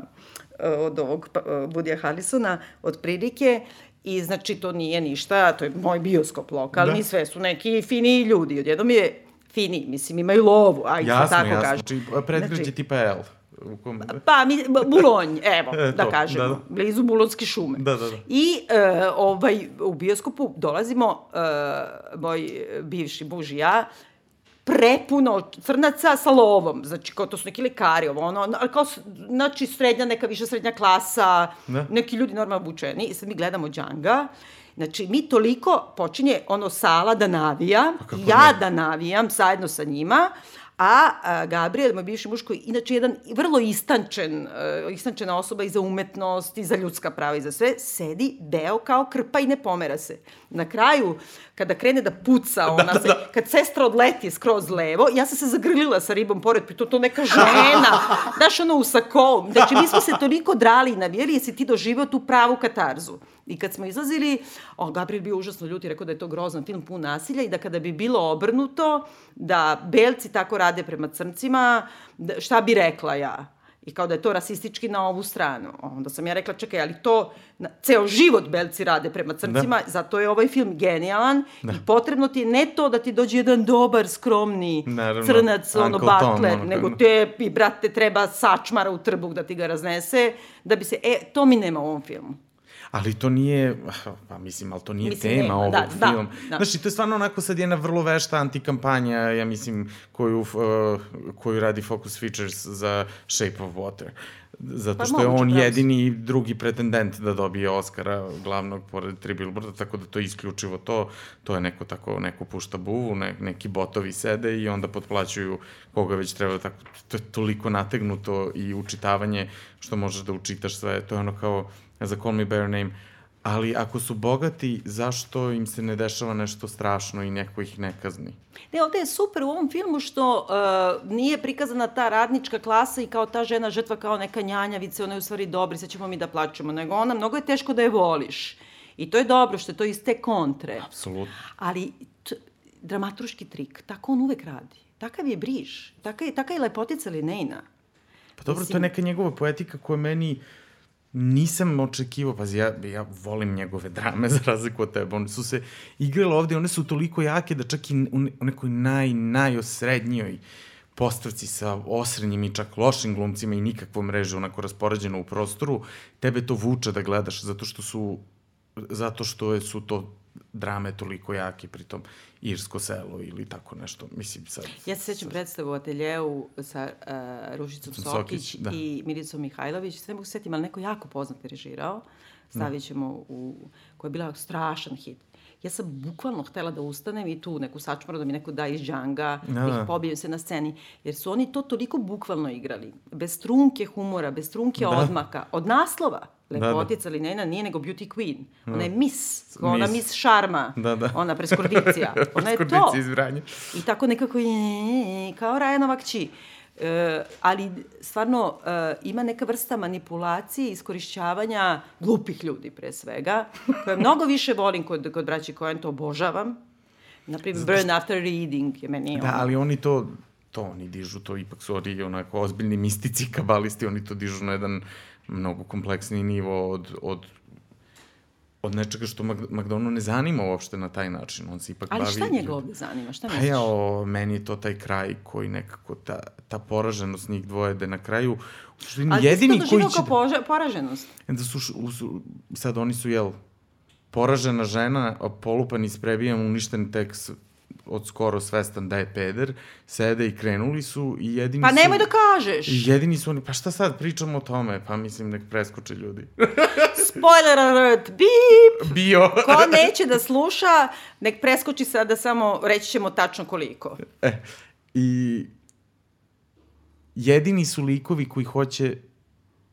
e, od ovog Budija Harrisona, od prilike, I znači to nije ništa, to je moj bioskop lokalni, da. sve su neki fini ljudi. Odjednom je fini, mislim imaju lovu, ajde Jasno, tako jasno. kažem. Znači, predgrađe Znači- tipa L. U kom... Pa, mi, Bulonj, evo, E, da to, kažemo, da, da. blizu Bulonske šume. Da, da, da. I e, ovaj, u bioskopu dolazimo, e, moj bivši buž i ja, prepuno crnaca sa lovom, znači kao to su neki lekari, ovo ono, ali kao, znači srednja, neka više srednja klasa, Da. neki ljudi normalno obučeni i sad mi gledamo Džanga, Znači, mi toliko počinje ono sala da navija, ja ne? da navijam zajedno sa njima, A, Gabriel, moj bivši muž, koji inače jedan vrlo istančen, uh, istančena osoba i za umetnost, i za ljudska prava, i za sve, sedi deo kao krpa i ne pomera se. Na kraju, kada krene da puca, ona da, da, se, da. kad sestra odleti skroz levo, ja sam se zagrlila sa ribom pored, to to neka žena, daš ono u sakom. Znači, mi smo se toliko drali i navijeli, jesi ti doživeo tu pravu katarzu. I kad smo izlazili, o, Gabriel bio užasno ljut i rekao da je to grozan film pun nasilja i da kada bi bilo obrnuto, da belci tako rade prema crncima, da, šta bi rekla ja? I kao da je to rasistički na ovu stranu. Onda sam ja rekla, čekaj, ali to na, ceo život belci rade prema crncima, da. zato je ovaj film genijalan da. i potrebno ti je ne to da ti dođe jedan dobar, skromni Naravno, crnac, ono, bakler, ono, nego te, i brate, treba sačmara u trbuk da ti ga raznese, da bi se, e, to mi nema u ovom filmu. Ali to nije, pa mislim, ali to nije mislim, tema nema, ovog da, filma. Da, da. Znaš, to je stvarno onako sad jedna vrlo vešta antikampanja, ja mislim, koju, uh, koju radi Focus Features za Shape of Water. Zato pa što pa, je on jedini drugi pretendent da dobije Oscara glavnog pored tri billboarda, tako da to je isključivo to. To je neko tako, neko pušta buvu, ne, neki botovi sede i onda potplaćuju koga već treba tako. To je toliko nategnuto i učitavanje što možeš da učitaš sve. To je ono kao za Call Me By Your Name, ali ako su bogati, zašto im se ne dešava nešto strašno i neko ih ne kazni? Ne, ovde je super u ovom filmu što uh, nije prikazana ta radnička klasa i kao ta žena žrtva kao neka njanjavica, ona je u stvari dobri, sad ćemo mi da plačemo, nego ona, mnogo je teško da je voliš. I to je dobro što je to iz te kontre. Apsolutno. Ali dramaturški trik, tako on uvek radi. Takav je briž, taka je, taka je lepotica Linejna. Pa dobro, Mislim... to je neka njegova poetika koja meni uh, nisam očekivao, pazi, ja, ja volim njegove drame za razliku od tebe, one su se igrale ovde, one su toliko jake da čak i u nekoj naj, najosrednjoj postavci sa osrednjim i čak lošim glumcima i nikakvom mrežu onako raspoređeno u prostoru, tebe to vuče da gledaš zato što su zato što su to drame toliko jake, pritom Irsko selo ili tako nešto. Mislim, sad... Ja se sećam predstavu u ateljeu sa uh, Ružicom Sokić, Sokić da. i Miricom Mihajlović. Sve mogu setim, ali neko jako poznat je režirao. Stavit ćemo u... koja je bila strašan hit. Ja sam bukvalno htela da ustanem i tu neku sačmaru da mi neko da iz džanga, da, da ih da. pobijem se na sceni. Jer su oni to toliko bukvalno igrali. Bez trunke humora, bez trunke da. odmaka. Od naslova lepotica da, da. Linena nije nego beauty queen. Ona je miss, ona miss, miss šarma, da, da. ona preskordicija. Ona je to. I tako nekako je, kao Rajanova kći. E, ali stvarno e, ima neka vrsta manipulacije i iskorišćavanja glupih ljudi pre svega, koje mnogo više volim kod, kod braći Coen, to obožavam. Naprimjer, Burn After Reading je meni Da, ono. ali oni to to oni dižu, to ipak su oni onako ozbiljni mistici, kabalisti, oni to dižu na jedan mnogo kompleksniji nivo od, od od nečega što McDonald ne zanima uopšte na taj način. On se ipak Ali bavi... šta njega ovde zanima? Šta misliš? Pa ja, o, meni je to taj kraj koji nekako, ta, ta poraženost njih dvoje, da na kraju, u suštini, Ali jedini koji će... Ali ti poraženost? Da su, su, sad oni su, jel, poražena žena, polupan, isprebijan, uništen tekst od skoro svestan da je peder, sede i krenuli su i jedini pa su... Pa nemoj da kažeš! Jedini su oni, pa šta sad pričamo o tome? Pa mislim, nek preskoče ljudi. Spoiler alert, bip! Bio. Ko neće da sluša, nek preskoči sada samo, reći ćemo tačno koliko. E, i jedini su likovi koji hoće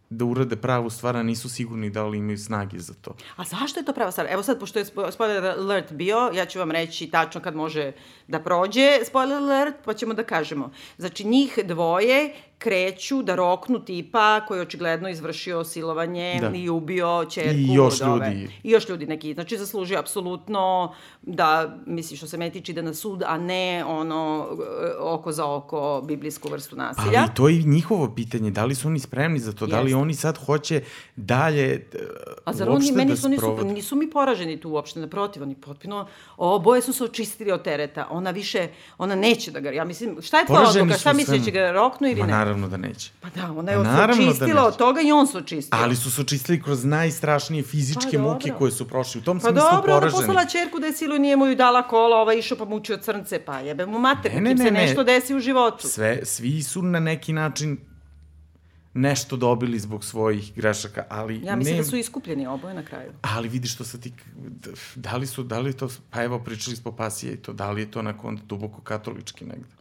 da urade pravu stvar, a nisu sigurni da li imaju snage za to. A zašto je to prava stvar? Evo sad, pošto je spoiler alert bio, ja ću vam reći tačno kad može da prođe spoiler alert, pa ćemo da kažemo. Znači, njih dvoje kreću da roknu tipa koji je očigledno izvršio silovanje da. i ubio čerku. I još ljudi. I još ljudi neki. Znači, zaslužio apsolutno da, misli što se me tiče, da na sud, a ne ono oko za oko biblijsku vrstu nasilja. Ali to je njihovo pitanje. Da li su oni spremni za to? Jest. Da li oni sad hoće dalje e, A zar oni, meni da su, nisu, nisu mi poraženi tu uopšte, naprotiv, oni potpuno, oboje su se očistili od tereta. Ona više, ona neće da ga, ja mislim, šta je tvoja odluka? Šta misliš, će ga roknu ili ne? Naravno da neće. Pa da, ona je pa se da očistila da od toga i on se očistio. Ali su se očistili kroz najstrašnije fizičke pa, muke koje su prošli. U tom pa smislu poraženi. Pa dobro, ona poslala čerku da je silu nije mu ju dala kola, ova išao pa mučio crnce, pa jebe mu mater, ne, ne, ne, se ne. nešto desi u životu. Sve, svi su na neki način nešto dobili zbog svojih grešaka, ali Ja mislim ne... da su iskupljeni oboje na kraju. Ali vidiš što sa ti da li su da li to pa evo pričali smo pasije i to da li je to na konto duboko katolički negde.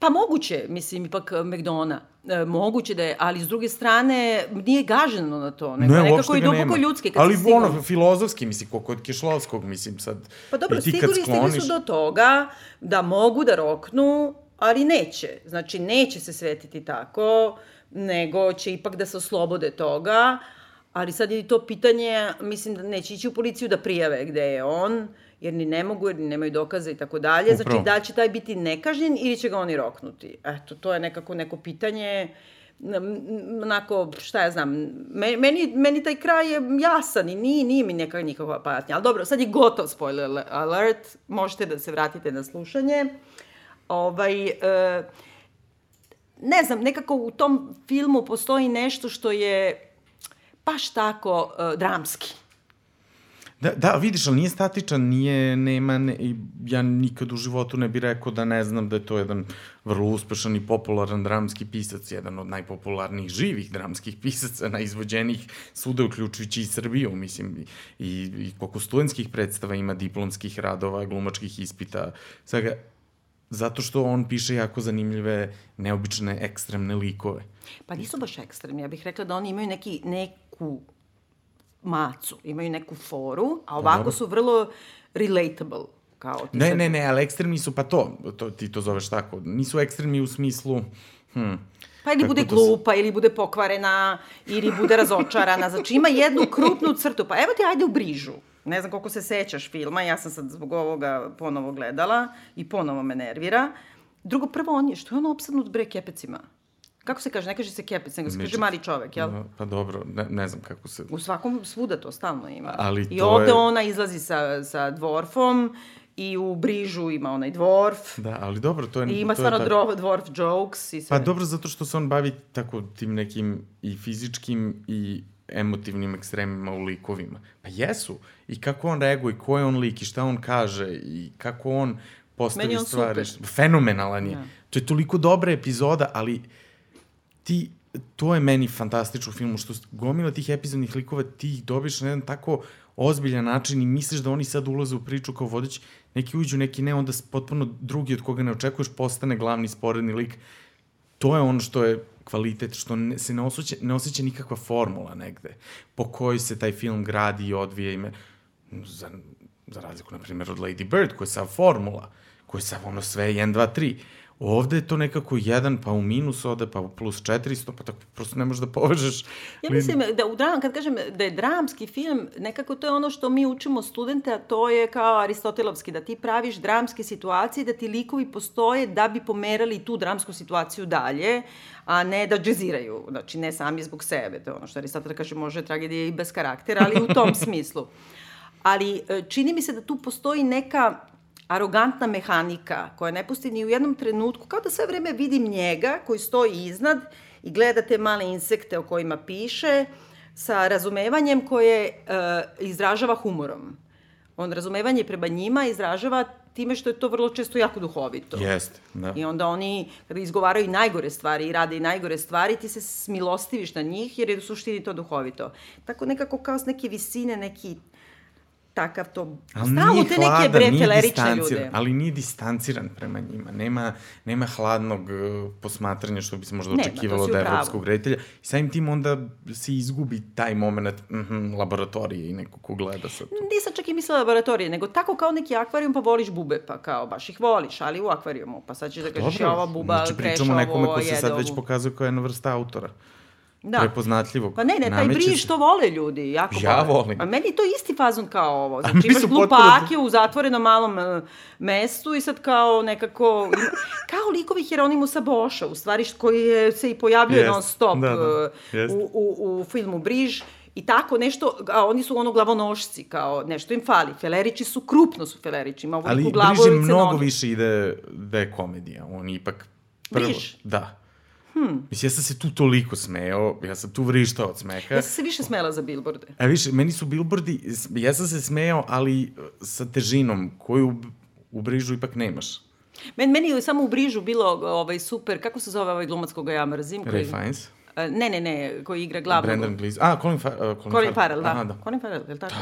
Pa moguće, mislim, ipak McDona. E, moguće da je, ali s druge strane nije gaženo na to, nego Ne, nekako uopšte i duboko ljudski. Kad Ali si stigao- ono, filozofski, mislim, ko kod Kišlovskog, mislim, sad... Pa dobro, stigli, stigli skloniš- su do toga da mogu da roknu, ali neće. Znači, neće se svetiti tako, nego će ipak da se oslobode toga, ali sad je to pitanje, mislim da neće ići u policiju da prijave gde je on, jer ni ne mogu, jer ni nemaju dokaza i tako dalje. Znači, da li će taj biti nekažnjen ili će ga oni roknuti? Eto, to je nekako neko pitanje onako, šta ja znam, me- meni, meni taj kraj je jasan i nije, nije mi neka nikakva patnja. Ali dobro, sad je gotov spoiler alert, možete da se vratite na slušanje. Ovaj, e, ne znam, nekako u tom filmu postoji nešto što je baš tako e, dramski. Da, da, vidiš, ali nije statičan, nije, nema, ne, ja nikad u životu ne bih rekao da ne znam da je to jedan vrlo uspešan i popularan dramski pisac, jedan od najpopularnijih živih dramskih pisaca, najizvođenijih svuda, uključujući i Srbiju, mislim, i, i, koliko studentskih predstava ima diplomskih radova, glumačkih ispita, svega, zato što on piše jako zanimljive, neobične, ekstremne likove. Pa nisu baš ekstremni, ja bih rekla da oni imaju neki, neku macu, imaju neku foru, a ovako dobro. su vrlo relatable. Kao ti Ne, sad- ne, ne, ali ekstremni su, pa to, to ti to zoveš tako, nisu ekstremni u smislu, hm, Pa ili Kako bude glupa, ili bude pokvarena, ili bude razočarana. Znači ima jednu krupnu crtu. Pa evo ti ajde u brižu. Ne znam koliko se sećaš filma, ja sam sad zbog ovoga ponovo gledala i ponovo me nervira. Drugo, prvo on je, što je on opsadnut bre kepecima? Kako se kaže? Ne kaže se kepec, nego se kaže Midget. mali čovek, jel? No, pa dobro, ne, ne znam kako se... U svakom svuda to stalno ima. Ali I ovde je- ona izlazi sa, sa dvorfom i u brižu ima onaj dvorf. Da, ali dobro, to je... I ima stvarno tako. dvorf jokes i sve. Pa dobro, zato što se on bavi tako tim nekim i fizičkim i emotivnim ekstremima u likovima. Pa jesu. I kako on reaguje, ko je on lik i šta on kaže i kako on postavi on stvari. super. Fenomenalan je. Da. To je toliko dobra epizoda, ali ti, to je meni fantastično u filmu, što gomila tih epizodnih likova, ti ih dobiješ na jedan tako ozbiljan način i misliš da oni sad ulaze u priču kao vodič, neki uđu, neki ne, onda potpuno drugi od koga ne očekuješ postane glavni sporedni lik. To je ono što je kvalitet, što ne, se ne osjeća, ne osjeća nikakva formula negde po kojoj se taj film gradi i odvija ime. Za, za razliku, na primjer, od Lady Bird, koja je sav formula, koja je sav ono sve 1, 2, 3. Ovde je to nekako jedan, pa u minus ode, pa u plus 400, pa tako prosto ne možeš da povežeš. Ja mislim da u dram, kad kažem da je dramski film, nekako to je ono što mi učimo studente, a to je kao aristotelovski, da ti praviš dramske situacije, da ti likovi postoje da bi pomerali tu dramsku situaciju dalje, a ne da džeziraju, znači ne sami zbog sebe, to je ono što Aristotel kaže, može tragedija i bez karaktera, ali u tom smislu. Ali e, čini mi se da tu postoji neka arogantna mehanika koja ne pusti ni u jednom trenutku, kao da sve vreme vidim njega koji stoji iznad i gleda te male insekte o kojima piše sa razumevanjem koje e, izražava humorom. On razumevanje prema njima izražava time što je to vrlo često jako duhovito. Jeste, da. I onda oni, kada izgovaraju najgore stvari i rade i najgore stvari, ti se smilostiviš na njih jer je u suštini to duhovito. Tako nekako kao s neke visine, neki takav to... Ali nije te neke hladan, bre nije telerične distanciran, ljude. ali nije distanciran prema njima. Nema, nema hladnog uh, posmatranja što bi se možda Nema, očekivalo od pravu. evropskog reditelja. I samim tim onda se izgubi taj moment mm -hmm, laboratorije i neko ko gleda sad to. Nisam čak i mislila laboratorije, nego tako kao neki akvarijum pa voliš bube, pa kao baš ih voliš, ali u akvarijumu. Pa sad ćeš da kažeš, ja ova buba znači kreše pričamo o nekome ovo, ko se jede sad već ovu. pokazuje kao jedna vrsta autora. Da. Prepoznatljivog. Pa ne, ne, taj briž se- to vole ljudi, jako Ja vole. volim. A meni je to isti fazon kao ovo. Znači, imaš su potpuno- glupake u zatvorenom malom uh, mestu i sad kao nekako... ima- kao likovi Hieronymusa Boša, u stvari, koji je, se i pojavljuje non stop da, da, uh, jest. u, u, u filmu Briž. I tako nešto, a oni su ono glavonošci, kao nešto im fali. Felerići su, krupno su Felerići, ima Ali ovoliku glavu Briž je i mnogo više ide da je komedija. On ipak prvo... Briž? Da. Hmm. Mislim, ja sam se tu toliko smejao, ja sam tu vrištao od smeha. Ja sam se više smela za billboarde. A više, meni su billboardi, ja sam se smejao, ali uh, sa težinom koju u- u brižu ipak nemaš. Men, meni je samo u Brižu bilo ovaj, super, kako se zove ovaj glumac koga ja mrzim? Ray koji- Fiennes, E, Ne, ne, ne, koji igra glavnog. Brandon Gleeson, a, Colin, Fa uh, Colin, Colin Farrell, da. Aha, da. Colin Farrell, je li tako?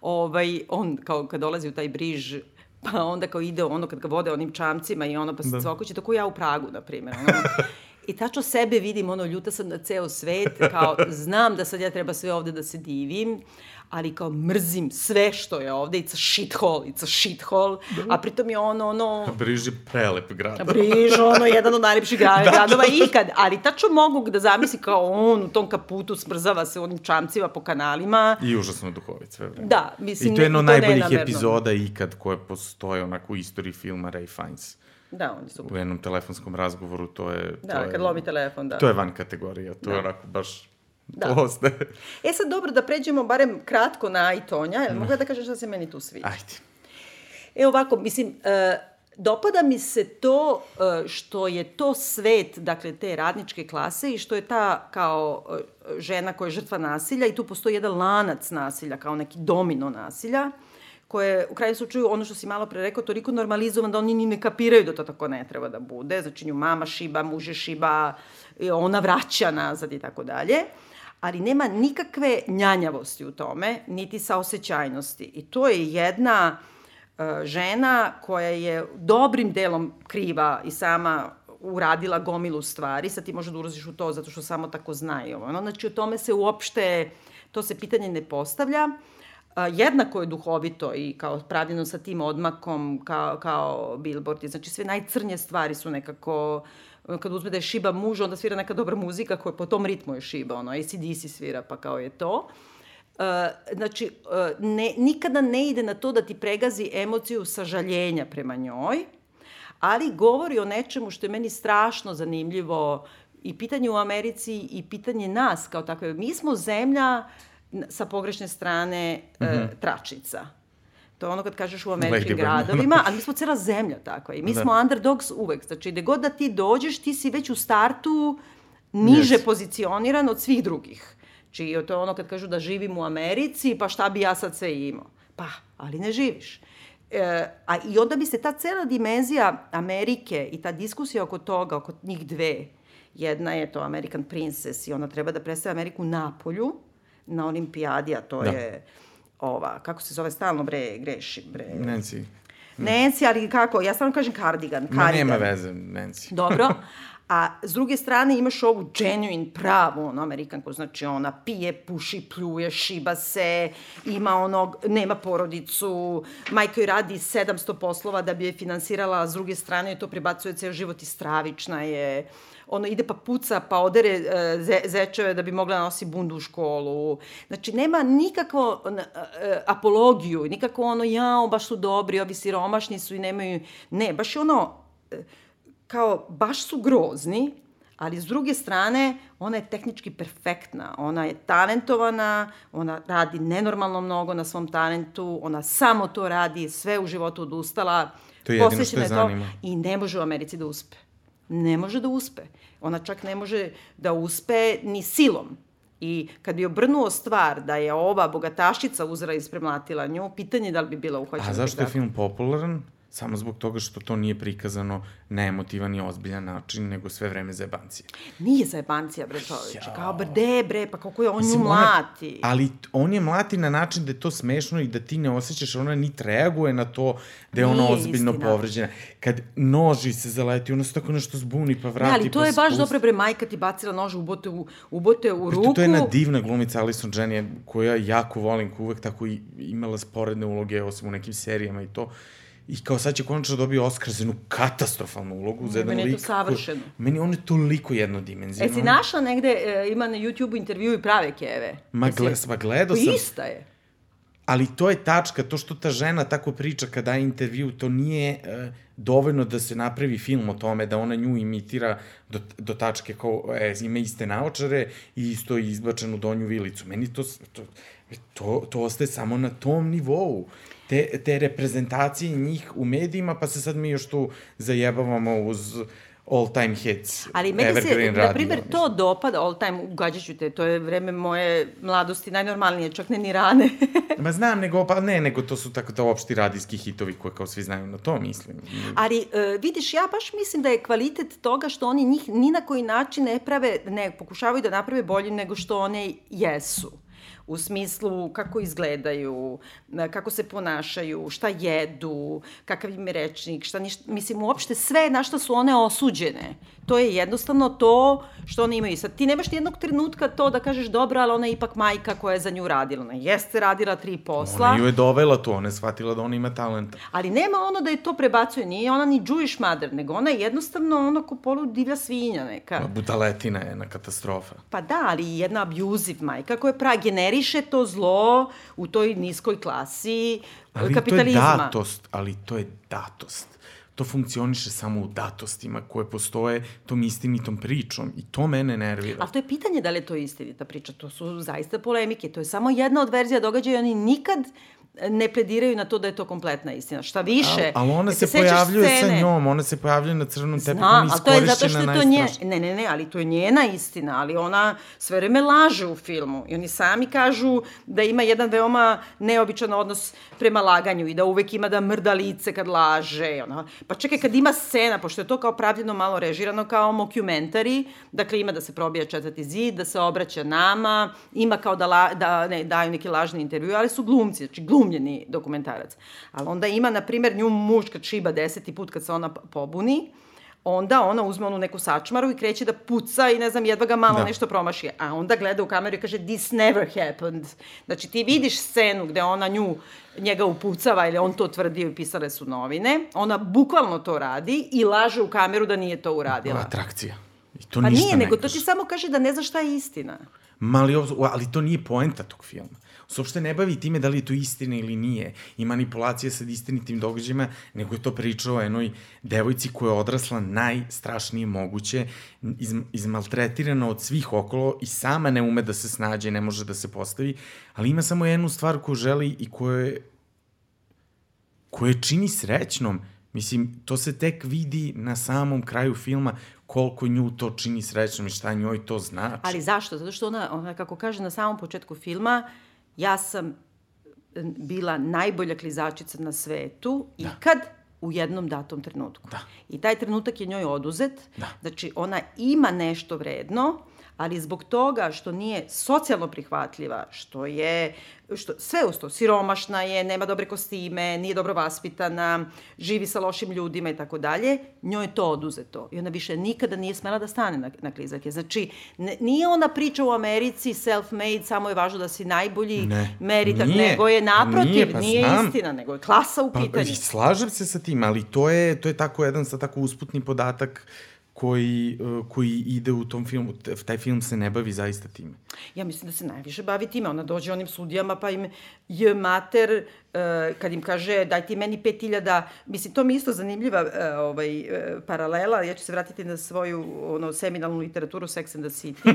Ovaj, on, kao kad dolazi u taj briž, pa onda kao ide ono kad ga vode onim čamcima i ono pa se da. cvokuće, tako ja u Pragu, na primjer. Ono, I tačno sebe vidim, ono, ljuta sam na ceo svet, kao, znam da sad ja treba sve ovde da se divim, ali kao mrzim sve što je ovde, it's a shithole, it's a shithole, da. a pritom je ono, ono... Briži prelep grad. Briž, ono, jedan od najlepših grada, da, gradova da, da. ikad, ali tačno mogu da zamisli kao on u tom kaputu smrzava se onim čamcima po kanalima. I užasno duhovit sve vreme. Da, mislim, I to je jedno od najboljih epizoda ikad koje postoje onako u istoriji filma Ray Fiennes. Da, oni su... U jednom telefonskom razgovoru to je... Da, to kad je, lomi telefon, da. To je van kategorija, to da. je onako baš Da. To ostaje. E sad dobro da pređemo barem kratko na Aitonja, jel mogu da kažeš šta se meni tu sviđa? Ajde. E ovako, mislim, e, dopada mi se to e, što je to svet, dakle, te radničke klase i što je ta kao e, žena koja je žrtva nasilja i tu postoji jedan lanac nasilja, kao neki domino nasilja koje u kraju slučaju, ono što si malo pre rekao, toliko normalizovan da oni ni ne kapiraju da to tako ne treba da bude. Znači, nju mama šiba, muže šiba, ona vraća nazad i tako dalje ali nema nikakve njanjavosti u tome, niti saosećajnosti. I to je jedna uh, žena koja je dobrim delom kriva i sama uradila gomilu stvari, sad ti možeš da ulaziš u to zato što samo tako znaju. Ono, znači, o tome se uopšte, to se pitanje ne postavlja. A, jednako je duhovito i kao pravljeno sa tim odmakom kao, kao billboard. Znači, sve najcrnje stvari su nekako kad uzme da je šiba muž, onda svira neka dobra muzika koja po tom ritmu je šiba, ono, ACDC svira, pa kao je to. Uh, znači, uh, ne, nikada ne ide na to da ti pregazi emociju sažaljenja prema njoj, ali govori o nečemu što je meni strašno zanimljivo i pitanje u Americi i pitanje nas kao takve. Mi smo zemlja sa pogrešne strane mm -hmm. uh, tračnica To je ono kad kažeš u američkim gradovima, ali mi smo cela zemlja takva i mi da. smo underdogs uvek. Znači, gde god da ti dođeš, ti si već u startu niže yes. pozicioniran od svih drugih. Znači, to je ono kad kažu da živim u Americi, pa šta bi ja sad sve imao? Pa, ali ne živiš. E, a i onda bi se ta cela dimenzija Amerike i ta diskusija oko toga, oko njih dve, jedna je to American Princess i ona treba da predstavlja Ameriku na polju, na olimpijadi, a to da. je ova, kako se zove, stalno bre, greši, bre. Nancy. Nancy, ali kako, ja stvarno kažem cardigan. cardigan. Ma nema veze, Nancy. Dobro. A s druge strane imaš ovu genuine, pravu, ono, amerikanku, znači ona pije, puši, pljuje, šiba se, ima onog, nema porodicu, majka joj radi 700 poslova da bi je finansirala, a s druge strane to prebacuje ceo život i stravična je ono ide pa puca, pa odere e, ze, zečeve da bi mogla da nosi bundu u školu. Znači, nema nikakvo e, apologiju, nikako ono, jao, baš su dobri, ovi siromašni su i nemaju... Ne, baš je ono, e, kao, baš su grozni, ali s druge strane, ona je tehnički perfektna, ona je talentovana, ona radi nenormalno mnogo na svom talentu, ona samo to radi, sve u životu odustala, to je jedino što je zanima. I ne može u Americi da uspe ne može da uspe. Ona čak ne može da uspe ni silom. I kad bi obrnuo stvar da je ova bogatašica uzra ispremlatila nju, pitanje je da li bi bila uhvaćena. A zašto je film popularan? Samo zbog toga što to nije prikazano na emotivan i ozbiljan način, nego sve vreme za jebancije. Nije za jebancija, bre, čoveče. Ja. Kao, bre, bre, pa kako je on nju mlati. Ona, ali on je mlati na način da je to smešno i da ti ne osjećaš, ona nit reaguje na to da je ona nije ozbiljno istina. povređena. Kad noži se zaleti, ona se tako nešto zbuni pa vrati. Ne, ali to pa je baš dobro, bre, majka ti bacila nož, ubote u, ubote u ruku. To je jedna divna glumica Alison Jenny, koja jako volim, koja uvek tako imala sporedne uloge, osim u nekim serijama i to I kao sad će konačno da dobije Oscar za jednu katastrofalnu ulogu, za jedan lik. Meni je to savršeno. Ko, meni on je toliko jednodimenzionan. E si našla negde, e, ima na YouTube-u intervju i prave keve? Ma, gle, sva gledao sam. Ista je. Ali to je tačka, to što ta žena tako priča kada daje intervju, to nije e, dovoljno da se napravi film o tome, da ona nju imitira do, do tačke kao, e, ima iste naočare i isto izbačenu donju vilicu. Meni to, to, to, to ostaje samo na tom nivou te, te reprezentacije njih u medijima, pa se sad mi još tu zajebavamo uz all time hits. Ali meni se, na primjer, to dopada, all time, ugađat ću te, to je vreme moje mladosti, najnormalnije, čak ne ni rane. Ma znam, nego, pa ne, nego to su tako to opšti radijski hitovi koje kao svi znaju na to, mislim. Ali, uh, vidiš, ja baš mislim da je kvalitet toga što oni njih ni na koji način ne prave, ne pokušavaju da naprave boljim nego što one jesu u smislu kako izgledaju, kako se ponašaju, šta jedu, kakav im je rečnik, šta ništa, mislim, uopšte sve na što su one osuđene. To je jednostavno to što one imaju. Sad, ti nemaš nijednog trenutka to da kažeš dobro, ali ona je ipak majka koja je za nju radila. Ona jeste radila tri posla. Ona ju je dovela tu, ona je shvatila da ona ima talenta. Ali nema ono da je to prebacuje, nije ona ni Jewish mother, nego ona je jednostavno ono ko polu divlja svinja neka. Budaletina je jedna katastrofa. Pa da, ali jedna abusive majka koja pra generiše to zlo u toj niskoj klasi Ali kapitalizma. to je datost, ali to je datost. To funkcioniše samo u datostima koje postoje tom istinitom pričom i to mene nervira. Ali to je pitanje da li je to istinita priča, to su zaista polemike, to je samo jedna od verzija događaja i oni nikad ne plediraju na to da je to kompletna istina. Šta više, ali ona se, sećaš pojavljuje sa scene? njom, ona se pojavljuje na crnom tepihu, Znam, ona ali to je zato što je to nje... Ne, ne, ne, ali to je njena istina, ali ona sve vreme laže u filmu. I oni sami kažu da ima jedan veoma neobičan odnos prema laganju i da uvek ima da mrda lice kad laže. Ona, pa čekaj, kad ima scena, pošto je to kao pravljeno malo režirano kao mockumentary, dakle ima da se probija četvrti zid, da se obraća nama, ima kao da, la, da ne, daju neki lažni intervju, ali su glumci, znači glumljeni dokumentarac. Ali onda ima, na primjer, nju muž kad šiba deseti put kad se ona pobuni, onda ona uzme onu neku sačmaru i kreće da puca i ne znam, jedva ga malo da. Nešto promaši. A onda gleda u kameru i kaže, this never happened. Znači, ti vidiš scenu gde ona nju, njega upucava ili on to tvrdio i pisale su novine. Ona bukvalno to radi i laže u kameru da nije to uradila. Atrakcija. I to Pa ništa nije, ne nego to kaže. ti samo kaže da ne zna šta je istina. Ma, ali, ovo- ali to nije poenta tog filma. Se uopšte ne bavi time da li je to istina ili nije i manipulacija sa istinitim događajima, nego je to priča o jednoj devojci koja je odrasla najstrašnije moguće, iz, izmaltretirana od svih okolo i sama ne ume da se snađe, ne može da se postavi, ali ima samo jednu stvar koju želi i koju je koje čini srećnom. Mislim, to se tek vidi na samom kraju filma koliko nju to čini srećnom i šta njoj to znači. Ali zašto? Zato što ona, ona kako kaže na samom početku filma, ja sam e, bila najbolja klizačica na svetu da. ikad u jednom datom trenutku. Da. I taj trenutak je njoj oduzet. Da. Znači, ona ima nešto vredno, ali zbog toga što nije socijalno prihvatljiva, što je, što, sve usto, siromašna je, nema dobre kostime, nije dobro vaspitana, živi sa lošim ljudima i tako dalje, njoj je to oduzeto. I ona više nikada nije smela da stane na, na klizake. Znači, ne, nije ona priča u Americi self-made, samo je važno da si najbolji Ne, meritak, nije. nego je naprotiv, Nije, pa nije znam. istina, nego je klasa u Pa, pitanju. slažem se sa tim, ali to je, to je tako jedan sa tako usputni podatak koji, uh, koji ide u tom filmu. Taj film se ne bavi zaista time. Ja mislim da se najviše bavi time. Ona dođe onim sudijama pa im je mater, uh, kad im kaže daj ti meni 5000, mislim to mi isto zanimljiva uh, ovaj, paralela, ja ću se vratiti na svoju ono, seminalnu literaturu Sex and the City,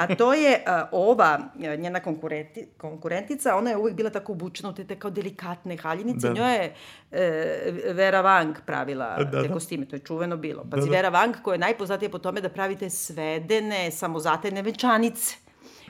a to je ova njena konkurenti, konkurentica, ona je uvek bila tako obučena u te, te kao delikatne haljinice, Da. njoj je uh, Vera Wang pravila Da, da, te da. kostime, to je čuveno bilo. Pazi, da. Vera Wang koja je najpoznatija po tome da pravite svedene, samozatajne venčanice.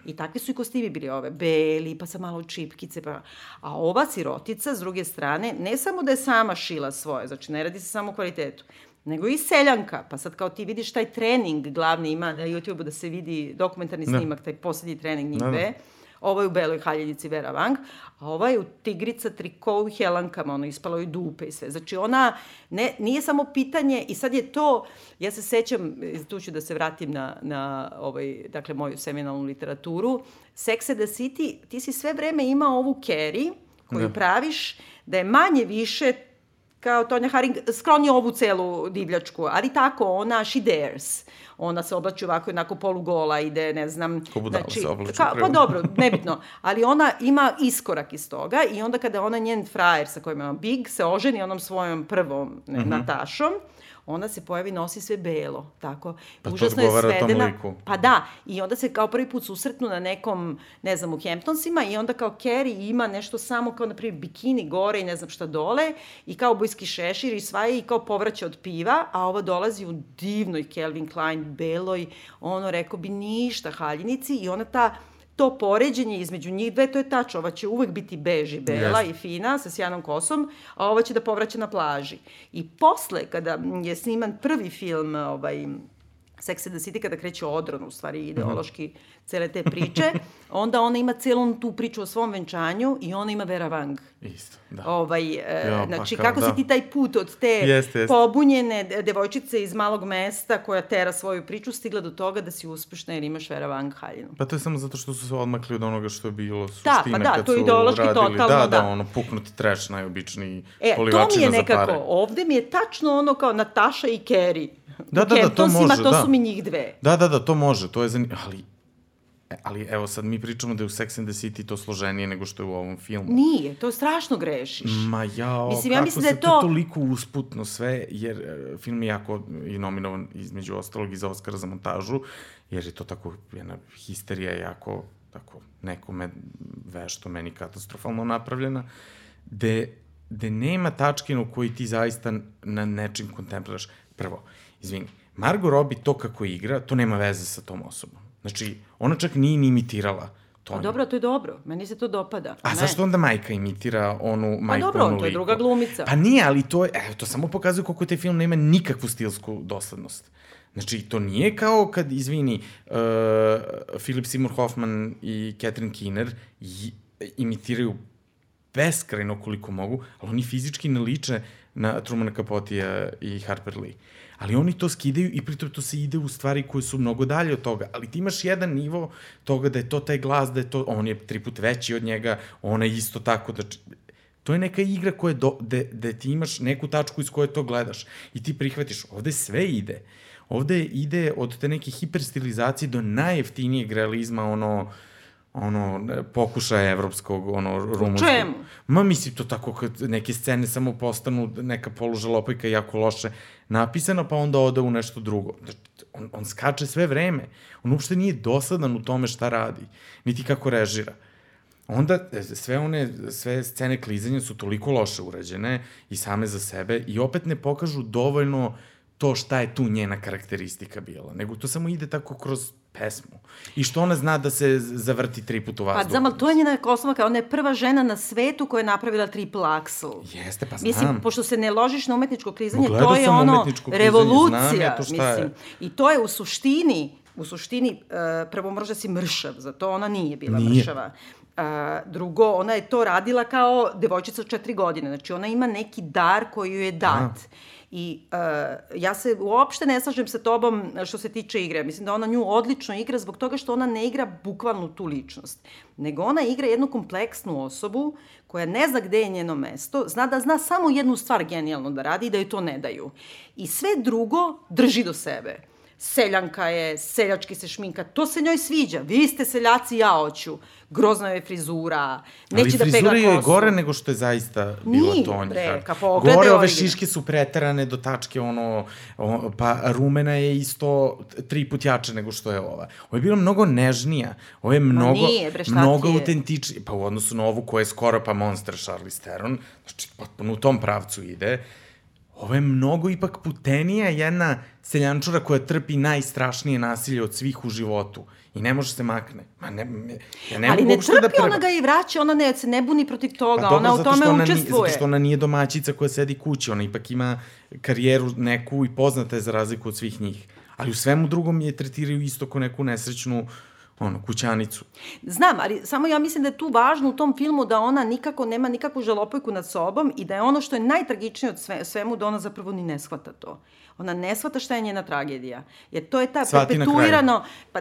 I takvi su i kostimi bili ove, beli, pa sa malo čipkice, pa... A ova sirotica, s druge strane, ne samo da je sama šila svoje, znači ne radi se samo o kvalitetu, nego i seljanka. Pa sad kao ti vidiš taj trening glavni ima na YouTube-u da se vidi dokumentarni Da. snimak, taj poslednji trening njih Da, da. dve. Ovo je u beloj haljinici Vera Wang, a ova je u tigrica triko i helankama, ono, ispalo joj dupe i sve. Znači ona, ne, nije samo pitanje, i sad je to, ja se sećam, e, tu ću da se vratim na, na ovaj, dakle, moju seminalnu literaturu, Sex and the City, ti si sve vreme imao ovu Carrie, koju Da. praviš, da je manje više kao Tonja Haring, skloni ovu celu divljačku, ali tako, ona, she dares. Ona se oblači ovako, onako polugola, ide, ne znam... znači, Ko budala se oblači, ka, Pa dobro, nebitno. Ali ona ima iskorak iz toga i onda kada ona njen frajer sa kojim je Big se oženi onom svojom prvom ne, Mhm. Natašom, ona se pojavi, nosi sve belo, tako. Pa Užasno je svedena. liku. Pa da, i onda se kao prvi put susretnu na nekom, ne znam, u Hamptonsima i onda kao Carrie ima nešto samo kao, na primjer, bikini gore i ne znam šta dole i kao bojski šešir i svaja i kao povraća od piva, a ova dolazi u divnoj Calvin Klein beloj, ono, rekao bi, ništa haljinici i ona ta to poređenje između njih dve, to je tač, ova će uvek biti bež i bela Jeste. i fina, sa sjajnom kosom, a ova će da povraća na plaži. I posle, kada je sniman prvi film, ovaj, Sex and the City kada kreće odron, u stvari ideološki cele te priče, onda ona ima celu tu priču o svom venčanju i ona ima Vera Wang. Isto, da. Ovaj, e, Ja, pa znači, kao kako da. si ti taj put od te Jeste, jeste. pobunjene de- devojčice iz malog mesta koja tera svoju priču stigla do toga da si uspešna jer imaš Vera Wang haljinu. Pa to je samo zato što su se odmakli od onoga što je bilo Da, suština pa da, kad to su ideološki radili. totalno, da, da, da. ono, puknuti trash, najobičniji E, to polivači mi je nekako, zapare. ovde mi je tačno ono kao Nataša i Kerry. Da, da, da, to može, to da. su mi njih dve. Da, da, da, to može, to je zanimljivo, ali, ali evo sad mi pričamo da je u Sex and the City to složenije nego što je u ovom filmu. Nije, to strašno grešiš. Ma jao, Mislim, ja mislim da je to... to- toliko usputno sve, jer e, film je jako i nominovan između ostalog i za Oscara za montažu, jer je to tako jedna histerija jako tako nekome vešto meni katastrofalno napravljena, gde, gde nema tačke na koji ti zaista na nečim kontempliraš. Prvo, izvini, Margot Robbie to kako igra, to nema veze sa tom osobom. Znači, ona čak nije ni imitirala to. Pa dobro, to je dobro. Meni se to dopada. A ne. zašto onda majka imitira onu majku, dobro, onu to je liku? druga glumica. Pa nije, ali to je, evo, to samo pokazuje koliko taj film nema nikakvu stilsku doslednost. Znači, to nije kao kad, izvini, uh, Philip Seymour Hoffman i Catherine Keener i, imitiraju beskrajno koliko mogu, ali oni fizički ne liče na Trumana Capotija i Harper Lee. Ali oni to skidaju i pritom to se ide u stvari koje su mnogo dalje od toga. Ali ti imaš jedan nivo toga da je to taj glas, da je to, on je tri put veći od njega, ona je isto tako, da to je neka igra koja do, de, de ti imaš neku tačku iz koje to gledaš i ti prihvatiš, ovde sve ide. Ovde ide od te neke hiperstilizacije do najjeftinijeg realizma, ono, ono, pokušaja evropskog, ono, rumunskog. čemu? Ma mislim to tako kad neke scene samo postanu neka polužalopajka jako loše napisana, pa onda ode u nešto drugo. Znači, On, on skače sve vreme. On uopšte nije dosadan u tome šta radi, niti kako režira. Onda e, sve one, sve scene klizanja su toliko loše urađene i same za sebe i opet ne pokažu dovoljno to šta je tu njena karakteristika bila, nego to samo ide tako kroz pesmu. I što ona zna da se zavrti tri puta u Pa vazduhu. znam, ali to je njena osnovka. Ona je prva žena na svetu koja je napravila triple axel. Jeste, pa znam. Mislim, pošto se ne ložiš na umetničko klizanje, gledao to je ono klizanje, znam revolucija. ja to šta je. mislim. I to je u suštini, u suštini, uh, prvo moraš da si mršav, za to ona nije bila Nije. mršava. Uh, drugo, ona je to radila kao devojčica od četiri godine. Znači, ona ima neki dar koji joj je dat. I uh, ja se uopšte ne slažem sa tobom što se tiče igre. Mislim da ona nju odlično igra zbog toga što ona ne igra bukvalno tu ličnost. Nego ona igra jednu kompleksnu osobu koja ne zna gde je njeno mesto, zna da zna samo jednu stvar genijalno da radi i da joj to ne daju. I sve drugo drži do sebe seljanka je, seljački se šminka, to se njoj sviđa. Vi ste seljaci, ja hoću. Grozna je frizura, neće da Ali pegla frizura kosu. joj je gore nego što je zaista bila Nije, to njih. bre, ka pogledaj Gore ove šiške su preterane do tačke, ono, o, pa rumena je isto tri put jače nego što je ova. Ovo je bila mnogo nežnija, ovo je mnogo, nije, bre, mnogo autentičnija, pa u odnosu na ovu koja je skoro pa monster Charlize Theron, znači potpuno u tom pravcu ide. Ovo je mnogo ipak putenija jedna seljančura koja trpi najstrašnije nasilje od svih u životu i ne može se makne. Ma ne, ja ne Ali ne uopšte trpi, da prema... ona ga i vraća, ona ne, se ne buni protiv toga, Pa dobro, ona u tome ona Nije, učestvuje. zato što ona nije domaćica koja sedi kući, ona ipak ima karijeru neku i poznata je za razliku od svih njih. Ali u svemu drugom je tretiraju isto kao neku nesrećnu ono, kućanicu. Znam, ali samo ja mislim da je tu važno u tom filmu da ona nikako nema nikakvu žalopojku nad sobom i da je ono što je najtragičnije od sve, svemu da ona zapravo ni ne shvata to. Ona ne shvata šta je njena tragedija. Jer to je ta kraju. perpetuirano, pa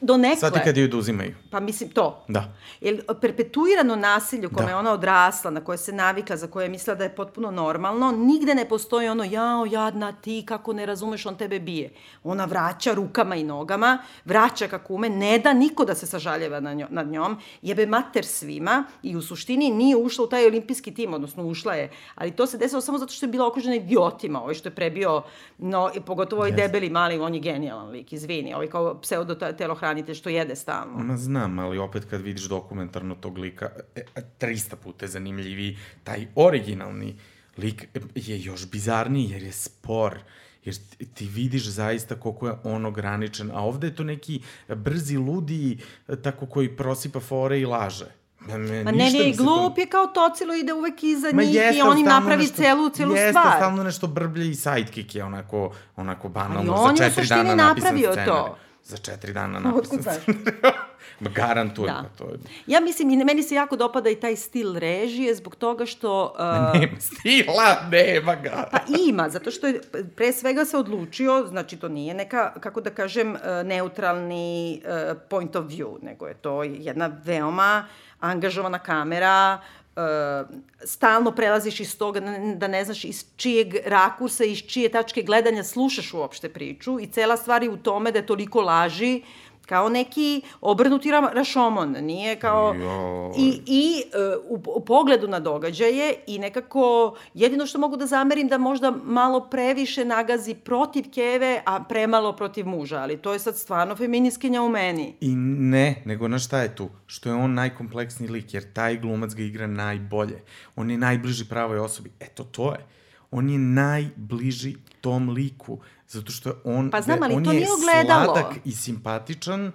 do nekle. Svati kad joj oduzimaju. Pa mislim to. Da. Jer perpetuirano nasilje u kome Da. je ona odrasla, na koje se navikla, za koje je mislila da je potpuno normalno, nigde ne postoji ono, jao, jadna ti, kako ne razumeš, on tebe bije. Ona vraća rukama i nogama, vraća kako ume, ne da niko da se sažaljeva na njo, nad njom, jebe mater svima i u suštini nije ušla u taj olimpijski tim, odnosno ušla je, ali to se desilo samo zato što je bila okružena idiotima, ovaj što je prebio, no, i pogotovo ovaj debeli mali, on je genijalan lik, izvini, ovaj kao pseudo telohranitelj što jede stalno. Ma znam, ali opet kad vidiš dokumentarno tog lika, e, e, 300 puta je zanimljiviji. Taj originalni lik je još bizarniji jer je spor. Jer ti- ti vidiš zaista koliko je on ograničen. A ovde je to neki brzi, ludi, e, tako koji prosipa fore i laže. Ma, me, Ma ne, to- glup je kao tocilo ide uvek iza Ma njih jeste, i ali on im napravi nešto- celu, celu jeste, stvar. stalno nešto brblje i sidekick je onako, onako banalno, on je u za suštini dana napravio to. Za četiri dana napisan scenarij. Garantujem, Da. pa to je... Ja mislim, i meni se jako dopada i taj stil režije zbog toga što... Uh, Nema stila, nema ga. Pa ima, zato što je pre svega se odlučio, znači to nije neka, kako da kažem, e, neutralni e, point of view, nego je to jedna veoma angažovana kamera, e, stalno prelaziš iz toga da ne- znaš iz čijeg rakursa, iz čije tačke gledanja slušaš uopšte priču i cela stvar je u tome da je toliko laži kao neki obrnuti ra rašomon, nije kao... Joj. I, i e, u, u pogledu na događaje i nekako jedino što mogu da zamerim da možda malo previše nagazi protiv Keve, a premalo protiv muža, ali to je sad stvarno feminiskinja u meni. I ne, nego na šta je tu? Što je on najkompleksniji lik, jer taj glumac ga igra najbolje. On je najbliži pravoj osobi. Eto, to je. On je najbliži tom liku, zato što on, Pa znam, ali on to je ogledalo. sladak i simpatičan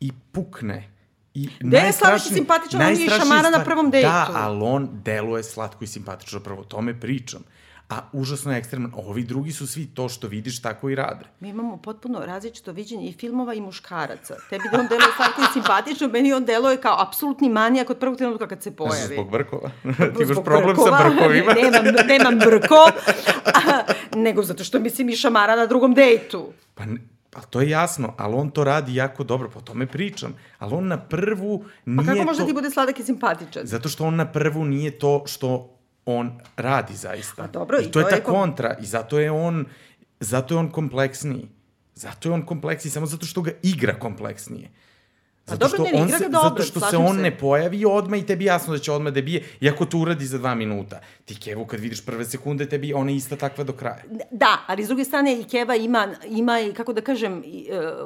i pukne. I Gde je sladak i simpatičan? On je šamara na stvar- prvom dejtu. Da, ali on deluje slatko i simpatično, prvo o tome pričam. A užasno je ekstreman. Ovi drugi su svi to što vidiš, tako i rade. Mi imamo potpuno različito viđenje i filmova i muškaraca. Tebi da on deluje slatko i simpatično, meni on deluje kao apsolutni manijak od prvog trenutka kad se pojavi. zbog brkova. Ti imaš problem brkova. sa brkovima. nemam, nemam brko, a, nego zato što mislim i šamara na drugom dejtu. Pa, ne- pa to je jasno, ali on to radi jako dobro, po tome pričam. Ali on na prvu nije Pa kako može to... ti bude sladak i simpatičan? Zato što on na prvu nije to što on radi zaista. Pa dobro, I to je ta je kom- kontra. I zato je on, zato je on kompleksniji. Zato je on kompleksniji, samo zato što ga igra kompleksnije. Pa dobro, ne, ne, on se, dobro, zato što se on se. ne pojavi odmah i tebi jasno da će odmah da bije, iako to uradi za dva minuta. Ti Kevu kad vidiš prve sekunde, tebi ona je ista takva do kraja. Da, ali s druge strane i Keva ima, ima i, kako da kažem, uh,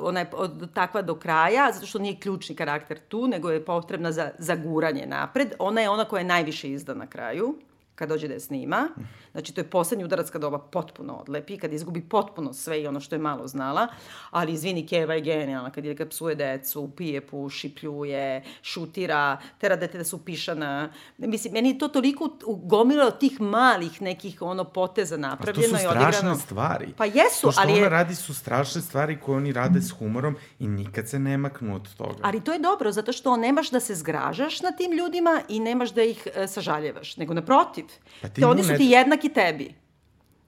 ona je od takva do kraja, zato što nije ključni karakter tu, nego je potrebna za, za guranje napred. Ona je ona koja je najviše izda na kraju kad dođe da je snima. Znači, to je poslednji udarac kada ova potpuno odlepi, kad izgubi potpuno sve i ono što je malo znala. Ali, izvini, Keva je genijalna kad je kad psuje decu, pije, puši, pljuje, šutira, tera dete da su pišana. Mislim, meni je to toliko gomilo tih malih nekih ono poteza to napravljeno su i odigrano. strašne stvari. Pa jesu, to što ali je- ona radi su strašne stvari koje oni rade s humorom i nikad se ne maknu od toga. Ali to je dobro, zato što nemaš da se zgražaš na tim ljudima i nemaš da ih e, sažaljevaš, nego naprotiv. Pa Pa te, oni nju su ne- ti jednaki tebi.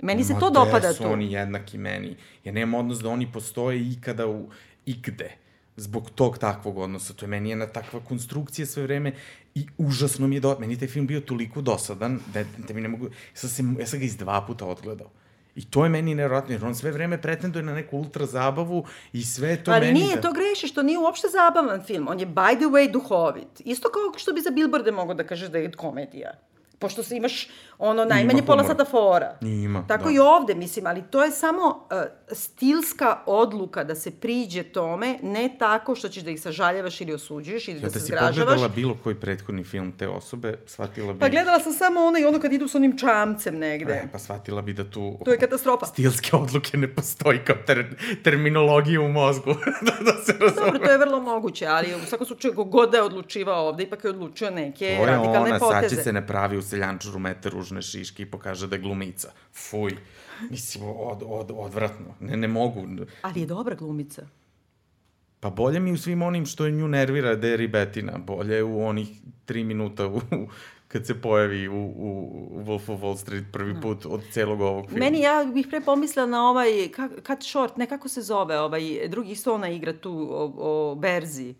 Meni se Ma to gde dopada su tu. oni jednaki meni? Ja nemam odnos da oni postoje ikada u igde zbog tog takvog odnosa. To je meni jedna takva konstrukcija sve vreme i užasno mi je do... Meni je taj film bio toliko dosadan da, da mi ne mogu... Ja sam, se, ja sam ga iz dva puta odgledao. I to je meni nevjerojatno, jer on sve vreme pretenduje na neku ultra zabavu i sve to Ali meni nije, da... to greši što nije uopšte zabavan film. On je by the way duhovit. Isto kao što bi za Billboarde mogo da kažeš da je komedija. Pošto se imaš ono najmanje pola sata fora. Ima, Tako da. i ovde, mislim, ali to je samo uh, stilska odluka da se priđe tome, ne tako što ćeš da ih sažaljavaš ili osuđuješ ili da, Ja se da si zgražavaš. pogledala bilo koji prethodni film te osobe, shvatila bi... Pa gledala sam samo ono i ono kad idu s onim čamcem negde. E, pa shvatila bi da tu... To je katastrofa. Stilske odluke ne postoji kao ter, terminologija u mozgu. da, da se razume. Dobro, to je vrlo moguće, ali u svakom slučaju kogod da je odlučivao ovde, ipak je odlučio neke To je radikalne ona, poteze. sad će se ne pravi u seljančuru mete ružne šiške i pokaže da je glumica. Fuj. Mislim, od, od, odvratno. Ne, ne mogu. Ali je dobra glumica. Pa bolje mi u svim onim što je nju nervira da je ribetina. Bolje je u onih tri minuta u, kad se pojavi u, u, Wolf of Wall Street prvi put od celog ovog filma. Meni, ja bih pre pomislila na ovaj, kak, cut short, ne kako se zove, ovaj, drugi isto ona igra tu o, o berzi.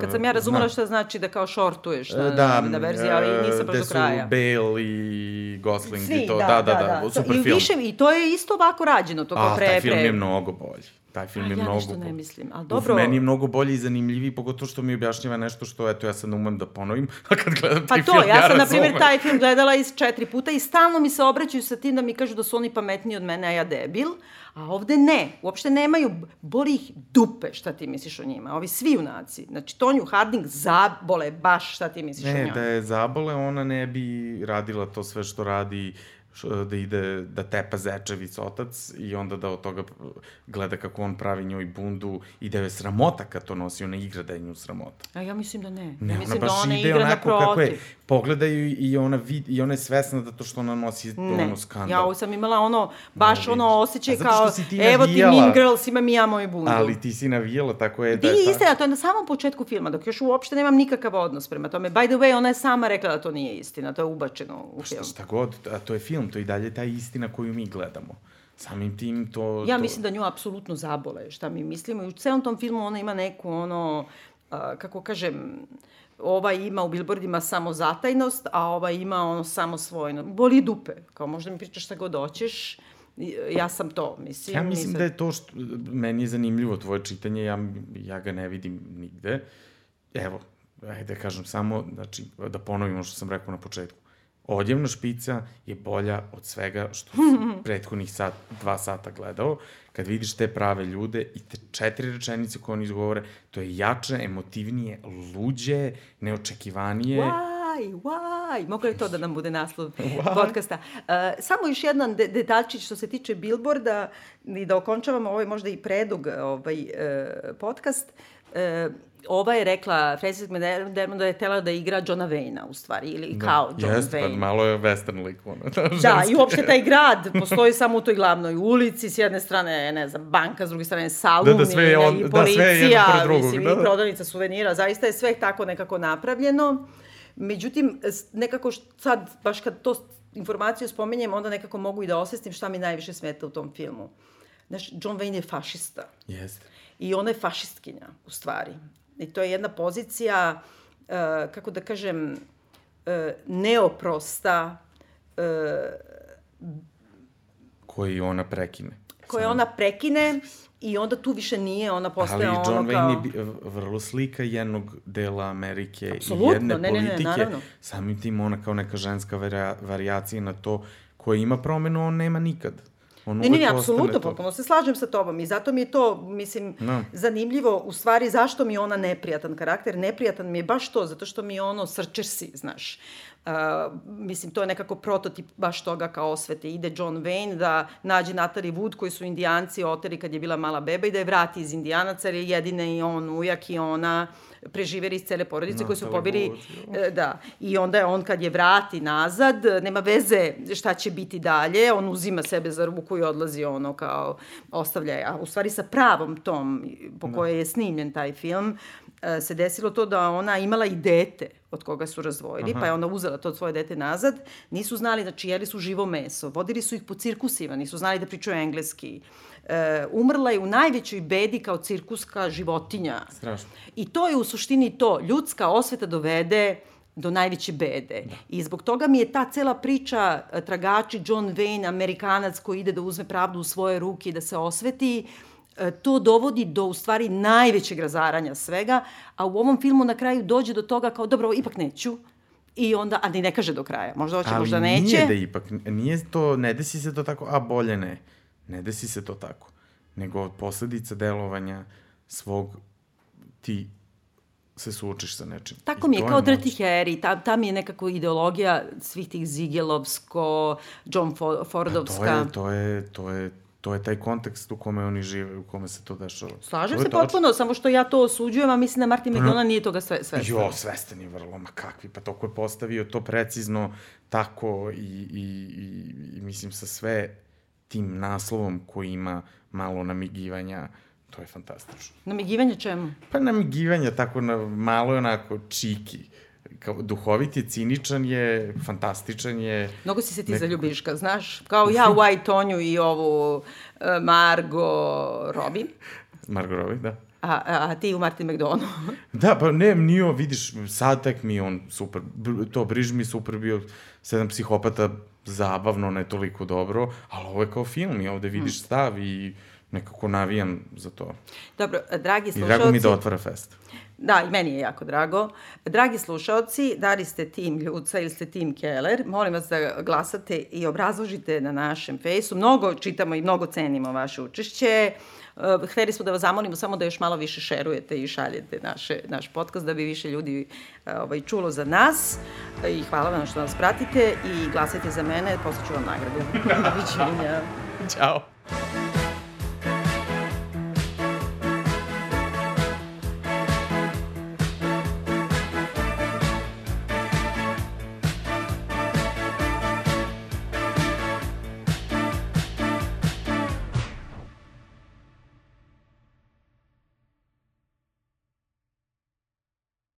Kad sam ja razumela znam. šta znači da kao shortuješ na, da, na berzi, ali nisam baš do kraja. su Bale i Gosling Svi, i to. da, Da, da, da. To- Super I, film. više, I to je isto ovako rađeno, to kao A, pre, taj film pre. je mnogo bolji. Taj film A, je ja mnogo nešto ne mislim, ali Uf, dobro. meni je mnogo bolji i zanimljiviji, pogotovo što mi objašnjava nešto što, eto, ja sad ne umem da ponovim, a kad gledam Pa taj to, film, ja sam, na primjer, taj film gledala iz četiri puta i stalno mi se obraćaju sa tim da mi kažu da su oni pametniji od mene, a ja debil. A ovde ne, uopšte nemaju, boli ih dupe šta ti misliš o njima. Ovi svi junaci. Znači, Tonju Harding zabole baš šta ti misliš o Ne, njoj. da je zabole, ona ne bi radila to sve što radi da ide da tepa Zečevic otac i onda da od toga gleda kako on pravi njoj bundu i da je sramota kad to nosi, ona igra da je nju sramota. A ja mislim da ne. Ne, ja mislim ona baš da ona ide igra onako kako je. Pogledaju i ona, vid, i ona je svesna da to što ona nosi Ne, ono skandal. ja ovo sam imala ono, baš Ne, ono osjećaj kao, ti evo ti. Mean Girls, imam i ja moju bundu. Ali ti si navijala, tako je da je... istina, to je na samom početku filma, dok još uopšte nemam nikakav odnos prema tome. By the way, ona je sama rekla da to nije istina, to je ubačeno u Šta, film. šta god, a to je film, to je i dalje ta istina koju mi gledamo. Samim tim to... Ja to... mislim da nju apsolutno zabole šta mi mislimo i u celom tom filmu ona ima neku ono, a, kako kažem, ova ima u billboardima samo zatajnost, a ova ima ono samo svojno. Boli dupe, kao možda mi pričaš šta god hoćeš, ja sam to, mislim. Ja mislim sad- da je to što... Meni je zanimljivo tvoje čitanje, ja, ja ga ne vidim nigde. Evo, ajde da kažem samo, znači, da ponovimo što sam rekao na početku. Odjevna špica je bolja od svega što sam prethodnih sat, dva sata gledao. Kad vidiš te prave ljude i te četiri rečenice koje oni izgovore, to je jače, emotivnije, luđe, neočekivanije. Why, why? Mogu li to da nam bude naslov podcasta? Uh, samo još jedan de detaljčić što se tiče Billboarda i da okončavamo ovaj možda i predug ovaj, uh, podcast. Uh, ova je rekla, Frances McDermott da je tela da igra Johna Wayna u stvari, ili kao John Jeste, pa Wayne. malo je western lik, ono. Da, ženski. i uopšte taj grad postoji samo u toj glavnoj ulici, s jedne strane, ne znam, banka, s druge strane salon, Da, da, sve je on- i da, policija, sve je jedno pored drugog, mislim, da, i da. prodavnica suvenira, zaista je sve tako nekako napravljeno. Međutim, nekako sad, baš kad to informaciju spomenjem, onda nekako mogu i da osvestim šta mi najviše smeta u tom filmu. Znaš, John Wayne je fašista. Jeste. I ona je fašistkinja, u stvari. I to je jedna pozicija, uh, kako da kažem, uh, neoprosta, uh, Koji ona prekine. koje ona prekine i onda tu više nije, ona Ali postaje ono John Wayne kao... je vrlo slika jednog dela Amerike Apsolutno, i jedne ne, ne, ne, politike. naravno. Samim tim ona kao neka ženska varia, variacija na to koja ima promenu, on nema nikad. On Ne, ne, ne, apsolutno, potpuno se slažem sa tobom i zato mi je to, mislim, Da. zanimljivo, u stvari, zašto mi je ona neprijatan karakter? Neprijatan mi je baš to, zato što mi je ono srčersi, znaš. Uh, mislim, to je nekako prototip baš toga kao osvete. Ide John Wayne da nađe Natalie Wood, koji su indijanci oteli kad je bila mala beba i da je vrati iz indijanaca, jer je jedine i on ujak i ona preživeli iz cele porodice koji su pobili E, Da, i onda je on kad je vrati nazad, nema veze šta će biti dalje, on uzima sebe za ruku i odlazi ono kao ostavlja. A u stvari sa pravom tom po kojoj je snimljen taj film, e, se desilo to da ona imala i dete od koga su razvojili, Aha. pa je onda uzela to svoje dete nazad. Nisu znali, znači jeli su živo meso, vodili su ih po cirkusima, nisu znali da pričaju engleski. E, umrla je u najvećoj bedi kao cirkuska životinja. Strašno. I to je u suštini to. Ljudska osveta dovede do najveće bede. Da. I zbog toga mi je ta cela priča e, tragači John Wayne, Amerikanac koji ide da uzme pravdu u svoje ruke i da se osveti, to dovodi do u stvari najvećeg razaranja svega, a u ovom filmu na kraju dođe do toga kao dobro, ipak neću. I onda, a ni ne kaže do kraja, možda hoće, Ali možda neće. nije da ipak, nije to, ne desi se to tako, a bolje ne. Ne desi se to tako. Nego od posledica delovanja svog ti se suočiš sa nečim. Tako I mi je, kao. Dirty Harry, ta, ta mi je nekako ideologija svih tih Zigelovsko, John Fo- Fordovska. Pa To je, to je, to je, to je taj kontekst u kome oni žive, u kome se to dešava. Slažem To se potpuno, samo što ja to osuđujem, a mislim da Martin McDonagh nije toga sve, svestan. Jo, svestan je vrlo, ma kakvi, pa to ko je postavio to precizno, tako i, i, i, i mislim sa sve tim naslovom koji ima malo namigivanja, to je fantastično. Namigivanje čemu? Pa namigivanja tako na malo je onako čiki. Kao, duhovit je, ciničan je, fantastičan je. Mnogo si se ti Nekako- zaljubiš, kad znaš, kao ja u White Tonju i ovu e, Margo Robbie, Margot Robbie, da. a, a, a ti u Martin McDonagh. Da, pa ne, nije, on, vidiš, sad tek mi on super, to Briž mi super bio, sedam psihopata, zabavno, ne toliko dobro, ali ovo je kao film i ovde vidiš Hmm. stav i nekako navijam za to. Dobro, dragi I drago mi slušalci, da otvara fest. Da, i meni je jako drago. Dragi slušalci, da li ste tim Ljuca ili ste tim Keller, molim vas da glasate i obrazložite na našem fejsu. Mnogo čitamo i mnogo cenimo vaše učešće. Uh, hteli smo da vas zamolimo samo da još malo više šerujete i šaljete naše, naš podcast da bi više ljudi uh, ovaj, čulo za nas. I hvala vam što nas pratite i glasajte za mene, posle ću vam nagradu. Doviđenja. Ćao.